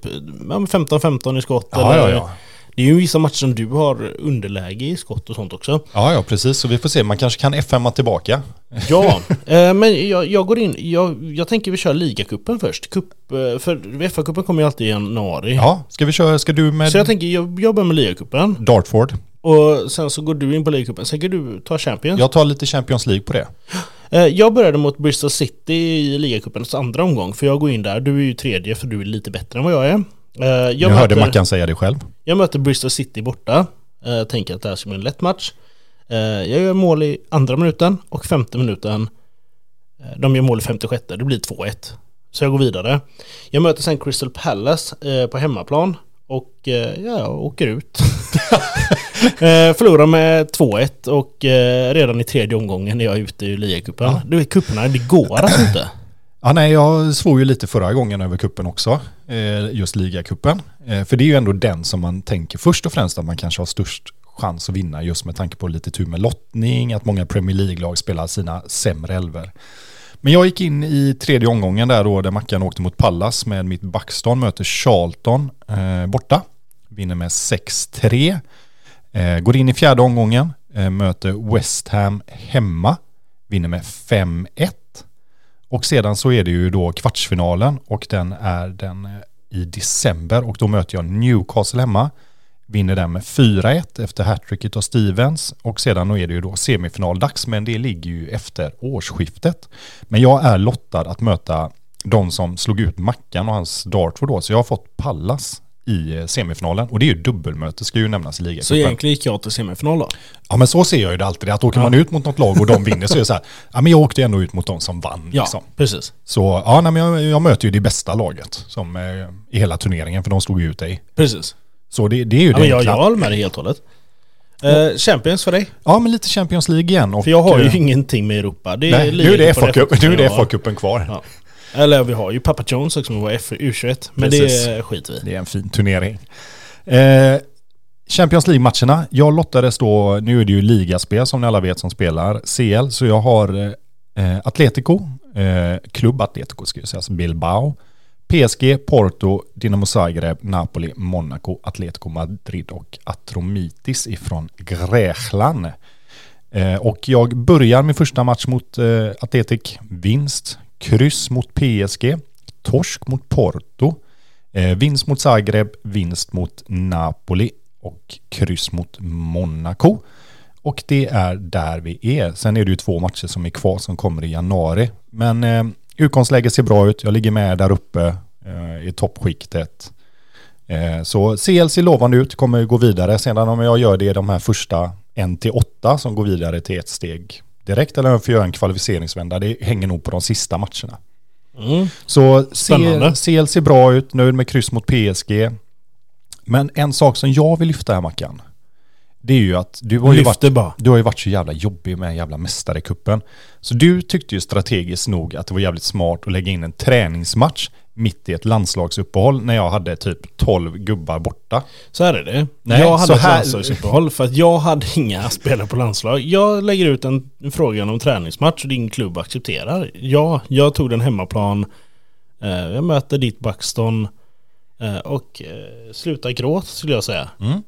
[SPEAKER 2] ja, men 15-15 i skott.
[SPEAKER 1] Ja,
[SPEAKER 2] eller-
[SPEAKER 1] ja, ja.
[SPEAKER 2] Det är ju vissa matcher som du har underläge i skott och sånt också.
[SPEAKER 1] Ja, ja, precis. Så vi får se. Man kanske kan FM tillbaka.
[SPEAKER 2] Ja, eh, men jag, jag går in, jag, jag tänker vi kör ligacupen först. Cup, eh, för FA-cupen kommer ju alltid i januari.
[SPEAKER 1] Ja, ska vi köra, ska du med
[SPEAKER 2] Så jag tänker, jag, jag börjar med ligacupen.
[SPEAKER 1] Dartford?
[SPEAKER 2] Och sen så går du in på ligacupen. Sen kan du ta Champions.
[SPEAKER 1] Jag tar lite Champions League på det.
[SPEAKER 2] Eh, Jag började mot Bristol City i ligacupens andra omgång. För jag går in där. Du är ju tredje för du är lite bättre än vad jag är. Eh, Jag,
[SPEAKER 1] Jag hörde
[SPEAKER 2] möter,
[SPEAKER 1] Mackan säga det själv.
[SPEAKER 2] jag möter Bristol City borta. Eh, tänker att det här ska bli en lätt match. Eh, Jag gör mål i andra minuten och femte minuten. De gör mål i 56. Det blir 2-1. Så jag går vidare. Jag möter sen Crystal Palace på hemmaplan. Och ja, jag åker ut. förlorar med 2-1 och redan i tredje omgången är jag ute i ligacupen.
[SPEAKER 1] Ja.
[SPEAKER 2] Du vet kupperna, det går alltså inte.
[SPEAKER 1] Ja, nej, jag svor ju lite förra gången över kuppen också. Eh, just ligacupen. Eh, för det är ju ändå den som man tänker först och främst att man kanske har störst chans att vinna just med tanke på lite tur med lottning, att många Premier League-lag spelar sina sämre elver. Men jag gick in i tredje omgången där då där Mackan åkte mot Pallas med mitt backstånd, möter Charlton eh, borta. Vinner med 6-3. Eh, går in i fjärde omgången, eh, möter West Ham hemma. Vinner med 5-1. Och sedan så är det ju då kvartsfinalen och den är den eh, i december och då möter jag Newcastle hemma. Vinner den med 4-1 efter hattricket av Stevens och sedan då är det ju då semifinaldags men det ligger ju efter årsskiftet. Men jag är lottad att möta de som slog ut Mackan och hans Dartford då så jag har fått Pallas i semifinalen och det är ju dubbelmöte ska ju nämnas i ligacupen.
[SPEAKER 2] Så egentligen gick jag till semifinal då.
[SPEAKER 1] Ja men så ser jag ju det alltid, att åker man ut mot något lag och de vinner så är det så här, ja men jag åkte ändå ut mot de som vann.
[SPEAKER 2] Ja,
[SPEAKER 1] Liksom.
[SPEAKER 2] precis.
[SPEAKER 1] Så ja, nej, men jag, jag möter ju det bästa laget som, eh, i hela turneringen för de slog ju ut dig.
[SPEAKER 2] Precis.
[SPEAKER 1] Så det, det är ju
[SPEAKER 2] Ja,
[SPEAKER 1] det
[SPEAKER 2] men jag, jag håller med dig helt och hållet. Eh, Champions för dig?
[SPEAKER 1] Ja men lite Champions League igen. Och,
[SPEAKER 2] För jag har ju
[SPEAKER 1] eh,
[SPEAKER 2] ingenting med Europa. Det
[SPEAKER 1] nej, nu är det FA-cupen nu är det. FA-cupen kvar.
[SPEAKER 2] Ja. Eller vi har ju Papa Jones också som var F- U21. Men
[SPEAKER 1] Precis.
[SPEAKER 2] det skiter vi.
[SPEAKER 1] Det är en fin turnering. Eh, Champions League-matcherna. Jag lottades då, nu är det ju ligaspel som ni alla vet som spelar CL, så jag har eh, Atletico, eh, Klubb Atletico ska jag säga, alltså Bilbao, PSG, Porto, Dinamo Zagreb, Napoli, Monaco, Atletico Madrid och Atromitis ifrån Grekland. Eh, och jag börjar min första match mot eh, Atletic, vinst, kryss mot PSG, torsk mot Porto, Eh, vinst mot Zagreb, vinst mot Napoli och kryss mot Monaco. Och det är där vi är. Sen är det ju två matcher som är kvar som kommer i januari. Men eh, utgångsläget ser bra ut. Jag ligger med där uppe eh, i toppskiktet. Eh, så CL ser lovande ut, kommer gå vidare. Sedan om jag gör det i de här första 1-8 som går vidare till ett steg direkt eller om jag får göra en kvalificeringsvända, det hänger nog på de sista matcherna.
[SPEAKER 2] Mm.
[SPEAKER 1] Så
[SPEAKER 2] Spännande.
[SPEAKER 1] CL ser bra ut, nöjd med kryss mot PSG. Men en sak som jag vill lyfta här Mackan. Det är ju att du har ju, varit,
[SPEAKER 2] bara.
[SPEAKER 1] du har ju varit så jävla jobbig med jävla mästarekuppen. Så du tyckte ju strategiskt nog att det var jävligt smart att lägga in en träningsmatch mitt i ett landslagsuppehåll när jag hade typ 12 gubbar borta.
[SPEAKER 2] Så här är det.
[SPEAKER 1] Nej,
[SPEAKER 2] jag hade ett
[SPEAKER 1] här-
[SPEAKER 2] landslagsuppehåll för att jag hade inga spelare på landslag. Jag lägger ut en en fråga om träningsmatch och din klubb accepterar. Ja, jag tog den hemmaplan. Eh, Jag möter ditt Buxton. eh, Och eh, sluta gråt skulle jag säga.
[SPEAKER 1] Mm.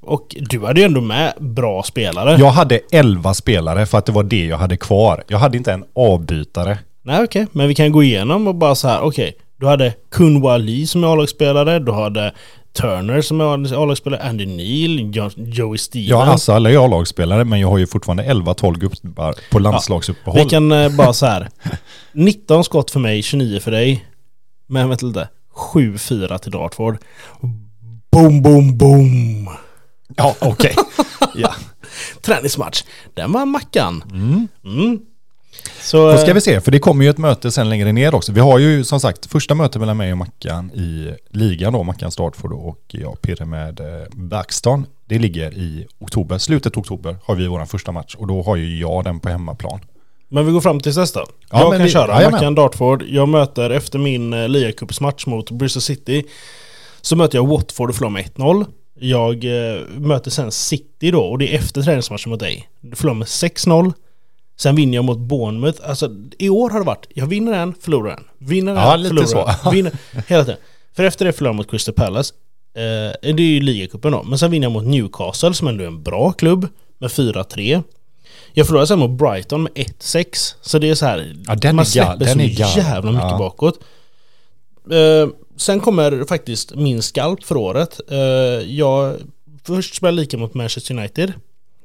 [SPEAKER 2] Och du hade ju ändå med bra spelare.
[SPEAKER 1] Jag hade 11 spelare för att det var det jag hade kvar. Jag hade inte en avbytare.
[SPEAKER 2] Nej okej, men vi kan gå igenom och bara så här. okej. Du hade Kunwa Lee som är A-lagsspelare. Du hade Turner som är A-lagsspelare. Andy Neal, Jo- Joey Stevens.
[SPEAKER 1] Ja, alltså alla är A-lagsspelare men jag har ju fortfarande 11-12 gubbar på landslagsuppehåll.
[SPEAKER 2] Vi kan eh, bara så här. 19 skott för mig, 29 för dig. Men vänta lite. 7-4 till Dartford. Boom, boom, boom.
[SPEAKER 1] Ja, okej. ja.
[SPEAKER 2] Träningsmatch. Den var Mackan.
[SPEAKER 1] Mm.
[SPEAKER 2] Mm. Så...
[SPEAKER 1] Då ska
[SPEAKER 2] eh,
[SPEAKER 1] vi se, för det kommer ju ett möte sen längre ner också. Vi har ju som sagt första mötet mellan mig och Mackan i ligan då, Mackan Startford och jag Pirre med eh, Backston. Det ligger i oktober, slutet av oktober har vi vår första match och då har ju jag den på hemmaplan.
[SPEAKER 2] Men vi går fram till dess då.
[SPEAKER 1] Ja,
[SPEAKER 2] jag kan
[SPEAKER 1] vi-
[SPEAKER 2] köra
[SPEAKER 1] jajamän.
[SPEAKER 2] Mackan Dartford. Jag möter efter min eh, liagacupsmatch mot Bristol City. Så möter jag Watford och förlorar med 1-0. Jag möter sen City då och det är efter träningsmatchen mot dig. Förlorar med 6-0. Sen vinner jag mot Bournemouth. Alltså i år har det varit, jag vinner en, förlorar en. Vinner en,
[SPEAKER 1] Ja, lite
[SPEAKER 2] förlorar
[SPEAKER 1] så.
[SPEAKER 2] en. Vinner, hela tiden. För efter det förlorar jag mot Crystal Palace. Eh, det är ju ligacupen då. Men sen vinner jag mot Newcastle som ändå är en bra klubb. Med 4-3. Jag förlorade sen mot Brighton med 1-6. Så det är så här.
[SPEAKER 1] Ja, den
[SPEAKER 2] man släpper
[SPEAKER 1] den
[SPEAKER 2] så jävla mycket
[SPEAKER 1] ja.
[SPEAKER 2] bakåt. Eh, sen kommer faktiskt min skalp för året. Eh, jag först spelar lika mot Manchester United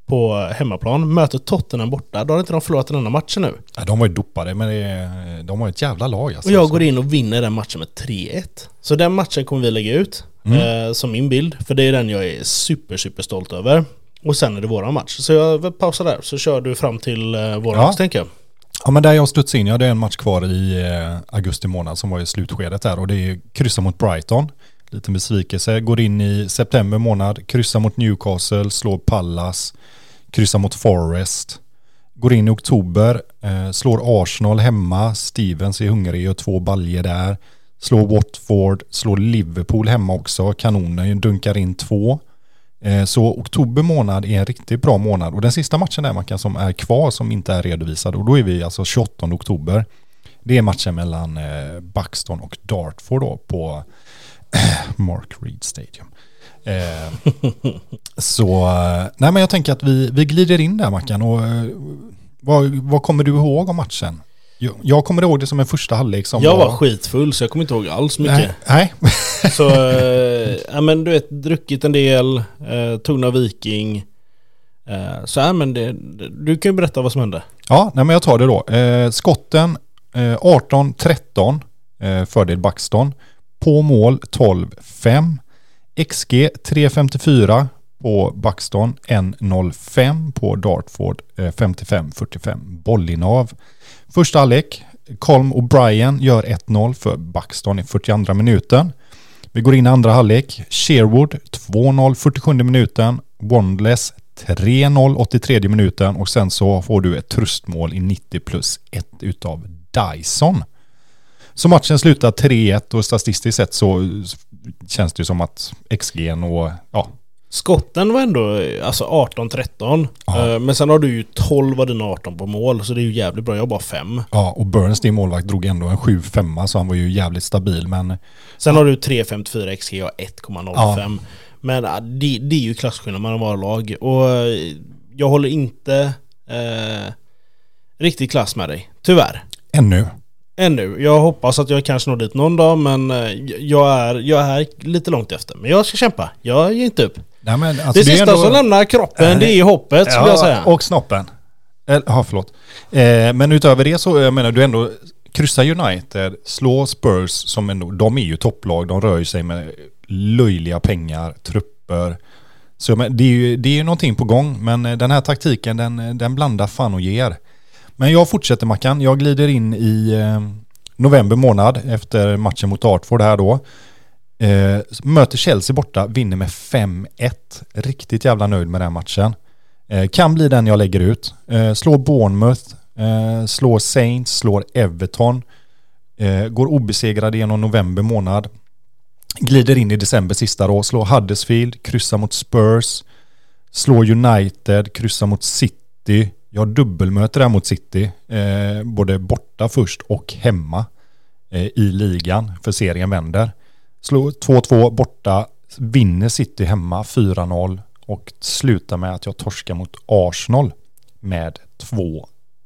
[SPEAKER 2] på hemmaplan. Möter Tottenham borta. Då har inte de förlorat den enda matchen nu.
[SPEAKER 1] Ja, de var ju dopade men är, de har ett jävla lag alltså.
[SPEAKER 2] Och jag går in och vinner den matchen med 3-1. Så den matchen kommer vi lägga ut
[SPEAKER 1] Mm.
[SPEAKER 2] eh, som min bild. För det är den jag är super, super stolt över. Och sen är det våran match. Så jag vill pausa där så kör du fram till eh, våran
[SPEAKER 1] Ja.
[SPEAKER 2] match tänker jag.
[SPEAKER 1] Ja men där jag studsade in, ja det är en match kvar i eh, augusti månad som var i slutskedet där och det är kryssa mot Brighton. Liten besvikelse. Går in i september månad, Kryssar mot Newcastle, slår Pallas, Kryssar mot Forest. Går in i oktober, eh, slår Arsenal hemma, Stevens är hungrig, gör två baljer där. Slår Watford, slår Liverpool hemma också, kanonen dunkar in två. Eh, Så oktober månad är en riktigt bra månad och den sista matchen där man kan som är kvar som inte är redovisad och då är vi alltså 28 oktober. Det är matchen mellan eh, Buxton och Dartford då på Mark Reed Stadium. Eh, så, eh, nej men jag tänker att vi, vi glider in där Mackan och eh, vad, vad kommer du ihåg om matchen? Jag, kommer ihåg det som en första halvlek som
[SPEAKER 2] Jag var skitfull så jag kommer inte ihåg alls mycket.
[SPEAKER 1] Nej, nej.
[SPEAKER 2] Så, eh, ja men du vet, druckit en del, tog några viking. Så ja men det, du kan ju berätta vad som hände.
[SPEAKER 1] Ja, nej men jag tar det då. Skotten eh, 18-13 eh, fördel Buxton. På mål 12-5. XG 3.54 på Buxton. 1.05 på Dartford. 55-45 eh, bollinnehav. Första halvlek. Colm O'Brien gör 1-0 för Buxton i 42 minuten. Vi går in i andra halvlek. Sherwood 2-0 47 minuten. Wondless 3-0 83 minuten och sen så får du ett tröstmål i 90 plus 1 utav Dyson. Så matchen slutar 3-1 och statistiskt sett så känns det ju som att XG och ja,
[SPEAKER 2] Skotten var ändå alltså 18-13.
[SPEAKER 1] Ja.
[SPEAKER 2] Eh, men sen har du ju 12 av dina 18 på mål. Så det är ju jävligt bra. Jag har bara 5.
[SPEAKER 1] ja och Burns din målvakt drog ändå en 7-5 så han var ju jävligt stabil men
[SPEAKER 2] Sen har du 3,54 XG och 1,05. Men ah, det, det är ju klasskillnad mellan våra lag. Och eh, jag håller inte eh, riktigt klass med dig. Tyvärr.
[SPEAKER 1] ännu.
[SPEAKER 2] Ännu. Jag hoppas att jag kanske når dit någon dag men eh, jag är, jag är lite långt efter. Men jag ska kämpa. Jag ger inte upp.
[SPEAKER 1] Nej, men alltså,
[SPEAKER 2] det
[SPEAKER 1] är
[SPEAKER 2] sista
[SPEAKER 1] ändå-
[SPEAKER 2] som lämnar kroppen det är hoppet skulle jag säga.
[SPEAKER 1] Och snoppen. Ja, förlåt. Eh, men utöver det så, jag menar, du ändå kryssa United, slå Spurs som ändå, de är ju topplag, de rör ju sig med löjliga pengar, trupper. Så men, det är ju det är ju någonting på gång, men eh, den här taktiken den, den blandar fan och ger. Men jag fortsätter Mackan, jag glider in i, eh, november månad efter matchen mot Dartford här då. Eh, möter Chelsea borta, vinner med 5-1. Riktigt jävla nöjd med den matchen. Eh, kan bli den jag lägger ut. Eh, slår Bournemouth, eh, slår Saints, slår Everton. Eh, går obesegrad genom november månad. Glider in i december sista då, slår Huddersfield, kryssar mot Spurs. Slår United, kryssar mot City. Jag har dubbelmöte där mot City. Eh, både borta först och hemma eh, i ligan. För serien vänder. Slår 2-2 borta. Vinner City hemma 4-0. Och slutar med att jag torskar mot Arsenal med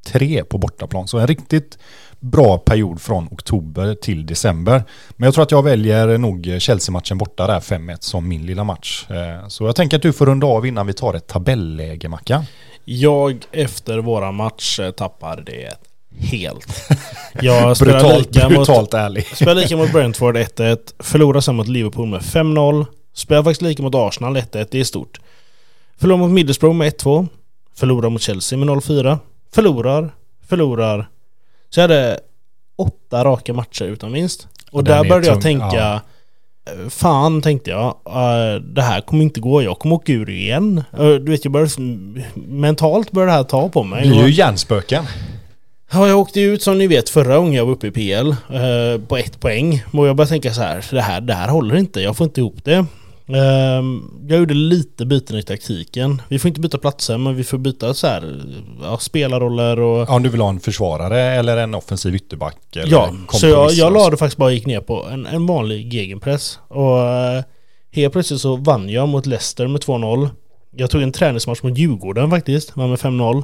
[SPEAKER 1] 2-3 på bortaplan. Så en riktigt bra period från oktober till december. Men jag tror att jag väljer nog Chelsea-matchen borta där 5-1 som min lilla match. Eh, så jag tänker att du får runda av innan vi tar ett tabelläge Mackan.
[SPEAKER 2] Jag efter våra match tappar det helt. Jag spelar
[SPEAKER 1] Brutalt,
[SPEAKER 2] lika, mot,
[SPEAKER 1] brutalt ärlig.
[SPEAKER 2] spelar lika mot Brentford 1-1, förlorar sen mot Liverpool med 5-0, spelar faktiskt lika mot Arsenal 1-1, det är stort. Förlorar mot Middlesbrough med 1-2, förlorar mot Chelsea med 0-4, förlorar, förlorar. Så jag hade åtta raka matcher utan vinst. Och
[SPEAKER 1] Den
[SPEAKER 2] där
[SPEAKER 1] är
[SPEAKER 2] började jag
[SPEAKER 1] tung,
[SPEAKER 2] tänka
[SPEAKER 1] ja.
[SPEAKER 2] Fan tänkte jag, eh, det här kommer inte gå, jag kommer åka ur igen. Eh, Du vet, jag började, mentalt började det här ta på mig.
[SPEAKER 1] Det blir
[SPEAKER 2] Och-
[SPEAKER 1] ju hjärnspöken.
[SPEAKER 2] Ja, jag åkte ut som ni vet förra gången jag var uppe i PL eh, på ett poäng. Och jag började tänka så här, det här, det här håller inte, jag får inte ihop det. Ehm, jag gjorde lite byten i taktiken. Vi får inte byta platser, men vi får byta så här, ja, spelarroller och...
[SPEAKER 1] Om du vill ha en försvarare eller en offensiv ytterback. Eller
[SPEAKER 2] Ja, så jag, jag
[SPEAKER 1] kompromisslös.
[SPEAKER 2] la det faktiskt bara gick ner på en, en vanlig gegenpress. Och eh, helt plötsligt så vann jag mot Leicester med 2-0. Jag tog en träningsmatch mot Djurgården faktiskt, vann med 5-0.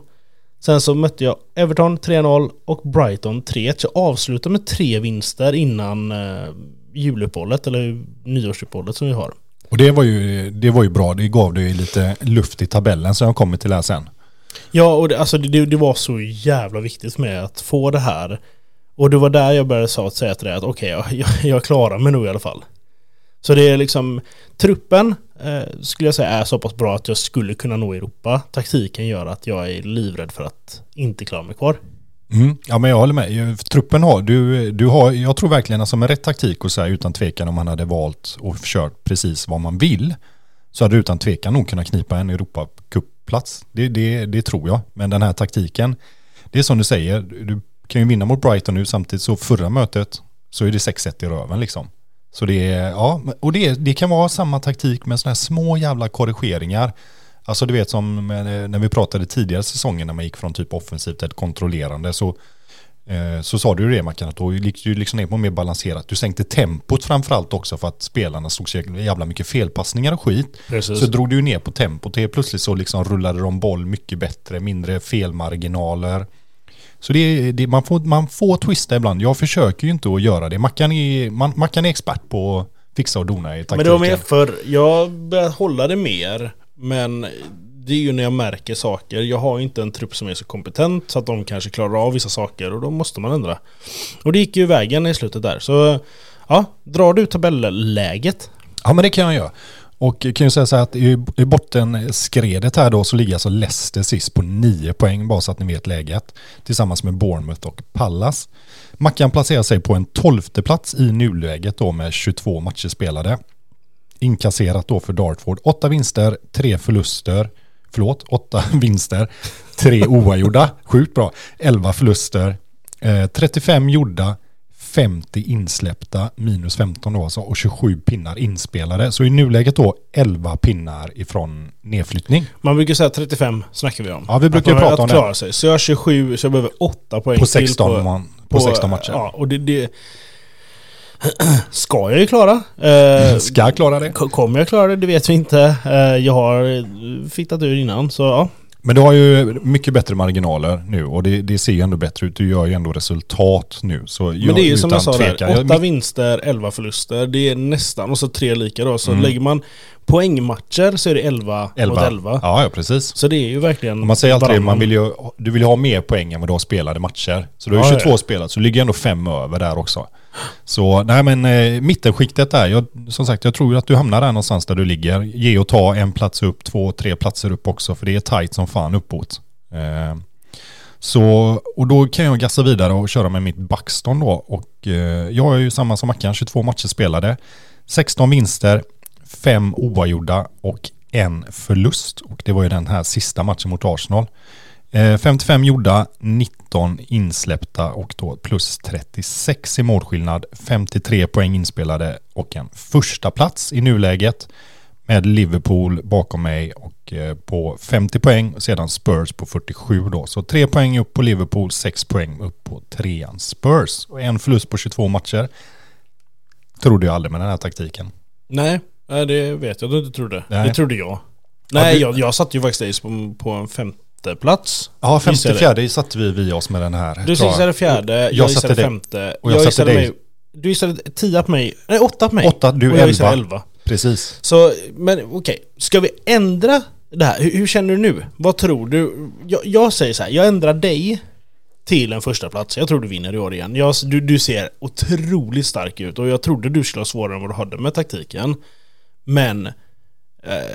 [SPEAKER 2] Sen så mötte jag Everton 3-0 och Brighton 3-1. Så jag avslutade med tre vinster innan eh, juluppehållet, eller nyårsuppehållet som vi har.
[SPEAKER 1] Och det var, ju, det var ju bra, det gav dig lite luft i tabellen som jag kommer till här sen.
[SPEAKER 2] Ja, och det, alltså det, det var så jävla viktigt för mig att få det här. Och det var där jag började säga till dig att okej, jag, jag, jag klarar mig nog i alla fall. Så det är liksom, truppen eh, skulle jag säga är så pass bra att jag skulle kunna nå Europa. Taktiken gör att jag är livrädd för att inte klara mig kvar.
[SPEAKER 1] Mm. Ja men jag håller med. Truppen har, du, du har, jag tror verkligen att alltså med rätt taktik och så här utan tvekan om man hade valt och kört precis vad man vill så hade du utan tvekan nog kunnat knipa en Europacup-plats. Det, det, det tror jag. Men den här taktiken, det är som du säger, du kan ju vinna mot Brighton nu samtidigt så förra mötet så är det 6-1 i röven liksom. Så det är, ja, och det, det kan vara samma taktik med sådana här små jävla korrigeringar. Alltså du vet som när vi pratade tidigare säsonger när man gick från typ offensivt till kontrollerande så eh, så sa du ju det Mackan att då gick du liksom ner på mer balanserat. Du sänkte tempot framförallt också för att spelarna såg så jävla mycket felpassningar och skit.
[SPEAKER 2] Precis.
[SPEAKER 1] Så drog du ju ner på tempot. Helt plötsligt så liksom rullade de boll mycket bättre, mindre felmarginaler. Så det, det, man, får, man får twista ibland. Jag försöker ju inte att göra det. Mackan är, man, Mackan är expert på att fixa och dona i taktiken.
[SPEAKER 2] Men det var mer för, jag började hålla det mer, men det är ju när jag märker saker. Jag har ju inte en trupp som är så kompetent så att de kanske klarar av vissa saker och då måste man ändra. Och det gick ju vägen i slutet där. Så ja, drar du tabelläget?
[SPEAKER 1] Ja men det kan jag göra. Och jag kan ju säga så här att i, i bottenskredet här då så ligger alltså Leicester sist på 9 poäng bara så att ni vet läget. Tillsammans med Bournemouth och Pallas. Mackan placerar sig på en tolfte plats i nuläget då med 22 matcher spelade. Inkasserat då för Dartford. 8 vinster, 3 förluster. Förlåt, 8 vinster, 3 oavgjorda. Sjukt bra. 11 förluster, eh, 35 gjorda, 50 insläppta, minus 15 då alltså, och 27 pinnar inspelade. Så i nuläget då 11 pinnar ifrån nedflyttning.
[SPEAKER 2] Man brukar säga 35 snackar vi om.
[SPEAKER 1] Ja, vi brukar
[SPEAKER 2] man
[SPEAKER 1] prata om det.
[SPEAKER 2] sig. Så jag har 27, så jag behöver 8 poäng
[SPEAKER 1] På
[SPEAKER 2] till
[SPEAKER 1] 16, man, på 16 matcher.
[SPEAKER 2] Ja, och det, det ska jag ju klara. Eh,
[SPEAKER 1] Ska klara det.
[SPEAKER 2] Kommer jag klara det? Det vet vi inte. Eh, Jag har eh, fittat ur innan, så ja.
[SPEAKER 1] Men du har ju mycket bättre marginaler nu och det, det ser ju ändå bättre ut. Du gör ju ändå resultat nu. Så
[SPEAKER 2] Men det är ju som jag sa där,
[SPEAKER 1] jag-
[SPEAKER 2] åtta vinster, 11 förluster. Det är nästan, och så tre lika då. Så
[SPEAKER 1] Mm.
[SPEAKER 2] lägger man poängmatcher så är det 11,
[SPEAKER 1] 11.
[SPEAKER 2] mot 11.
[SPEAKER 1] Ja, ja, precis.
[SPEAKER 2] Så det är ju verkligen
[SPEAKER 1] Och Man säger alltid man vill ju, du vill ju ha mer poäng än vad du har spelade matcher. Så du har
[SPEAKER 2] Ja,
[SPEAKER 1] ju 22
[SPEAKER 2] ja.
[SPEAKER 1] spelat, så du ligger ändå fem över där också. Så nej men eh, mittenskiktet där, jag, som sagt jag tror att du hamnar där någonstans där du ligger. Ge och ta en plats upp, två, tre platser upp också, för det är tight som fan uppåt. Eh, Så, och då kan jag gassa vidare och köra med mitt Buxton då. Och eh, jag är ju samma som Mackan, 22 matcher spelade. 16 vinster, Fem oavgjorda och en förlust. Och det var ju den här sista matchen mot Arsenal. Eh, 55 gjorda, 19 insläppta och då plus 36 i målskillnad. 53 poäng inspelade och en första plats i nuläget med Liverpool bakom mig och eh, på 50 poäng och sedan Spurs på 47 då. Så 3 poäng upp på Liverpool, 6 poäng upp på trean Spurs och en förlust på 22 matcher. Trodde jag aldrig med den här taktiken.
[SPEAKER 2] Nej, nej, det vet jag du inte trodde.
[SPEAKER 1] Nej.
[SPEAKER 2] Det trodde jag. Nej,
[SPEAKER 1] du-
[SPEAKER 2] jag, jag satt ju faktiskt på, på en femte plats.
[SPEAKER 1] Ja, femte fjärde satte vi vi oss med den här.
[SPEAKER 2] Du
[SPEAKER 1] jag.
[SPEAKER 2] gissade fjärde, jag,
[SPEAKER 1] jag
[SPEAKER 2] gissade
[SPEAKER 1] satte
[SPEAKER 2] femte.
[SPEAKER 1] Och jag satte
[SPEAKER 2] gissade
[SPEAKER 1] dig.
[SPEAKER 2] mig, du gissade tia på mig, nej åtta på mig.
[SPEAKER 1] Åtta, du
[SPEAKER 2] och jag
[SPEAKER 1] elva.
[SPEAKER 2] elva.
[SPEAKER 1] Precis.
[SPEAKER 2] Så, men okej, ska vi ändra det här? Hur, hur känner du nu? Vad tror du? Jag, jag säger så här, jag ändrar dig till en första plats. Jag tror du vinner i år igen. Jag, du, du ser otroligt stark ut och jag trodde du skulle ha svårare än vad du hade med taktiken. Men eh,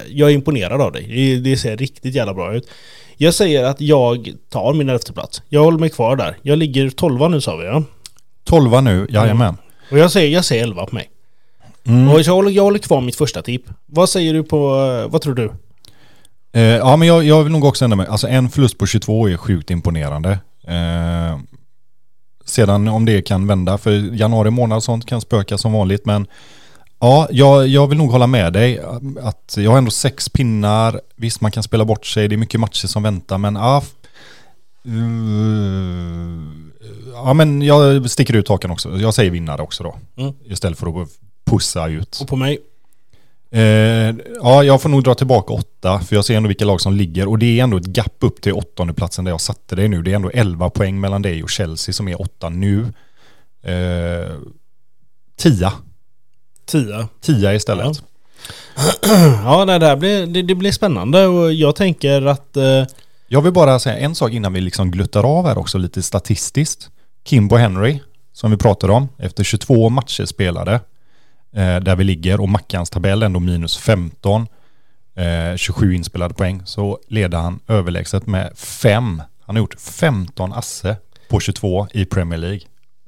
[SPEAKER 2] jag är imponerad av dig. Det, det ser riktigt jävla bra ut. Jag säger att jag tar min elfte plats. Jag håller mig kvar där. Jag ligger tolva nu sa vi ja.
[SPEAKER 1] Tolva nu, jajamän.
[SPEAKER 2] Och jag säger, jag säger elva på mig.
[SPEAKER 1] Mm.
[SPEAKER 2] Och jag håller, jag håller kvar mitt första tipp. Vad säger du på, eh, vad tror du?
[SPEAKER 1] Eh, ja, men jag, jag vill nog också ändra mig. Alltså en förlust på 22 är sjukt imponerande. Eh, sedan om det kan vända, för januari månad och sånt kan spöka som vanligt, men ja, jag, jag vill nog hålla med dig. Att jag har ändå sex pinnar, visst man kan spela bort sig, det är mycket matcher som väntar, men ja, eh, ja men jag sticker ut hakan också. Jag säger vinnare också då.
[SPEAKER 2] Mm.
[SPEAKER 1] Istället för att pussa ut.
[SPEAKER 2] Och på mig?
[SPEAKER 1] Eh, ja, jag får nog dra tillbaka åtta, för jag ser ändå vilka lag som ligger. Och det är ändå ett gap upp till åttonde platsen där jag satte dig nu. Det är ändå 11 poäng mellan dig och Chelsea som är åtta nu. Eh, tia.
[SPEAKER 2] Tia.
[SPEAKER 1] Tia istället.
[SPEAKER 2] Ja, nej, det här blir, det, det blir spännande och jag tänker att... Eh,
[SPEAKER 1] Jag vill bara säga en sak innan vi liksom gluttar av här också lite statistiskt. Kimbo Henry, som vi pratade om, efter 22 matcher spelade, eh, där vi ligger och Mackans tabell ändå minus 15, eh, 27 inspelade poäng, så leder han överlägset med 5. Han har gjort 15 asse på 22 i Premier League.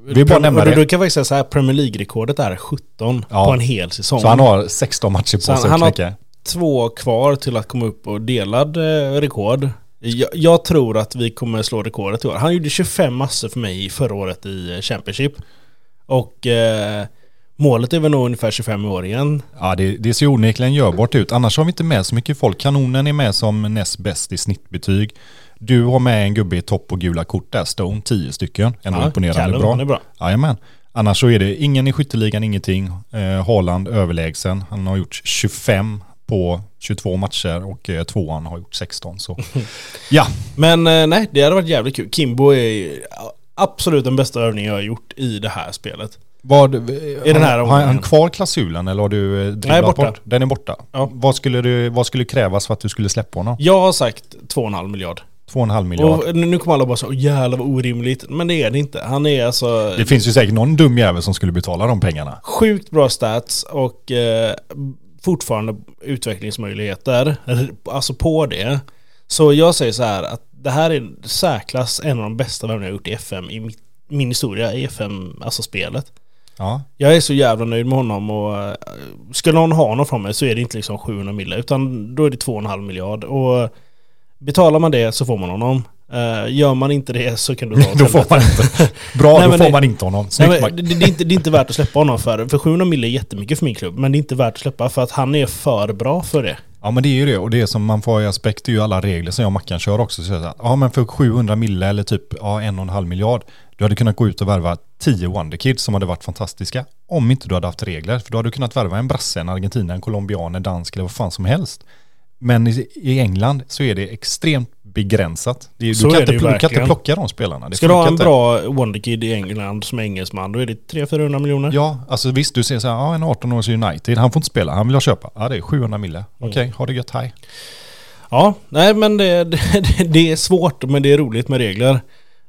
[SPEAKER 1] Vi bara nämna det.
[SPEAKER 2] då kan faktiskt säga så här, Premier League-rekordet är 17
[SPEAKER 1] Ja.
[SPEAKER 2] på en hel säsong.
[SPEAKER 1] Så han har 16 matcher på
[SPEAKER 2] han-
[SPEAKER 1] sig
[SPEAKER 2] han
[SPEAKER 1] att
[SPEAKER 2] har-. Två kvar till att komma upp och delad eh, rekord. Jag, jag tror att vi kommer slå rekordet i år. Han gjorde 25 massor för mig förra året i eh, Championship. Och eh, målet är väl nog ungefär 25 i år igen.
[SPEAKER 1] Ja, det, det ser onekligen görbart ut. Annars har vi inte med så mycket folk. Kanonen är med som näst bäst i snittbetyg. Du har med en gubbe i topp och gula kort där, Stone, 10 stycken. Ändå
[SPEAKER 2] Ja,
[SPEAKER 1] imponerande bra.
[SPEAKER 2] är bra.
[SPEAKER 1] Jajamän. Annars så är det ingen i skytteligan, ingenting. Eh, Haaland överlägsen. Han har gjort 25 på 22 matcher och eh, tvåan har gjort 16. Så ja,
[SPEAKER 2] Men eh, nej, det hade varit jävligt kul. Kimbo är absolut den bästa övningen jag har gjort i det här spelet.
[SPEAKER 1] vad,
[SPEAKER 2] I den här
[SPEAKER 1] har, han kvar klausulen eller har du eh, dribblat
[SPEAKER 2] borta.
[SPEAKER 1] bort? Den är borta.
[SPEAKER 2] Ja.
[SPEAKER 1] Vad, skulle du, vad skulle krävas för att du skulle släppa honom?
[SPEAKER 2] Jag har sagt 2,5 miljard.
[SPEAKER 1] 2,5 miljarder.
[SPEAKER 2] Och nu kommer alla bara så "Åh, jävlar vad orimligt. Men det är det inte. Han är alltså
[SPEAKER 1] Det finns ju säkert någon dum jävel som skulle betala de pengarna.
[SPEAKER 2] sjukt bra stats och eh, fortfarande utvecklingsmöjligheter. Alltså på det. Så jag säger så här att det här är särklass en av de bästa värvningar jag gjort i FM i mitt, min historia i FM, alltså spelet.
[SPEAKER 1] Ja,
[SPEAKER 2] Jag är så jävla nöjd med honom och eh, ska någon ha honom från mig så är det inte liksom 700 mille utan då är det 2,5 miljard och betalar man det så får man honom. Eh, gör man inte det så kan du ta åt
[SPEAKER 1] då får man inte. Bra,
[SPEAKER 2] Nej,
[SPEAKER 1] då
[SPEAKER 2] men
[SPEAKER 1] får
[SPEAKER 2] det-
[SPEAKER 1] man inte honom.
[SPEAKER 2] Nej,
[SPEAKER 1] Snyggt
[SPEAKER 2] men
[SPEAKER 1] Mac.
[SPEAKER 2] det, det, är inte, det är inte värt att släppa honom för. För 700 mille är jättemycket för min klubb. Men det är inte värt att släppa för att han är för bra för det.
[SPEAKER 1] Ja men det är ju det och det som man får i aspekt är ju alla regler som jag och Mackan kör också. Så säger, ja men för 700 mille eller typ ja, en och en halv miljard. Du hade kunnat gå ut och värva 10 Wonderkids som hade varit fantastiska. Om inte du hade haft regler. För då hade du kunnat värva en brasse, en argentina, en colombian, en dansk eller vad fan som helst. Men i, i England så är det extremt begränsat. Det
[SPEAKER 2] Så
[SPEAKER 1] du,
[SPEAKER 2] är
[SPEAKER 1] kan
[SPEAKER 2] det
[SPEAKER 1] inte, du kan inte plocka de spelarna. Det
[SPEAKER 2] Ska du ha en
[SPEAKER 1] inte.
[SPEAKER 2] bra Wonderkid i England som engelsman, då är det 300-400 miljoner.
[SPEAKER 1] Ja, alltså visst du ser så här, ja en 18-års United, han får inte spela, han vill jag köpa. Ja det är 700 mille.
[SPEAKER 2] Mm.
[SPEAKER 1] Okej, ha det gött, hej.
[SPEAKER 2] Ja, nej men det, det, det är svårt men det är roligt med regler.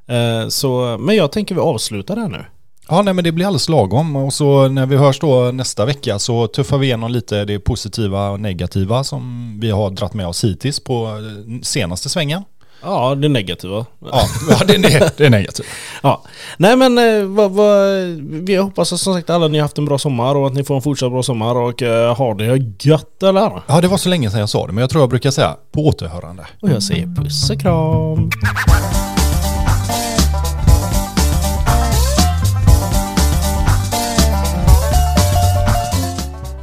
[SPEAKER 2] Eh, så, men jag tänker vi avslutar där nu.
[SPEAKER 1] Ja, nej men det blir alldeles lagom och så när vi hörs då nästa vecka så tuffar vi igenom lite det positiva och negativa som vi har dratt med oss hittills på eh, senaste svängen.
[SPEAKER 2] Ja, det negativa.
[SPEAKER 1] Ja, ja det, är, det är negativt.
[SPEAKER 2] Ja. Nej men eh, vad, vad, vi hoppas att som sagt alla ni har haft en bra sommar och att ni får en fortsatt bra sommar och uh, har det gött eller?
[SPEAKER 1] Ja, det var så länge sedan jag sa det, men jag tror jag brukar säga på återhörande.
[SPEAKER 2] Och jag säger puss och kram.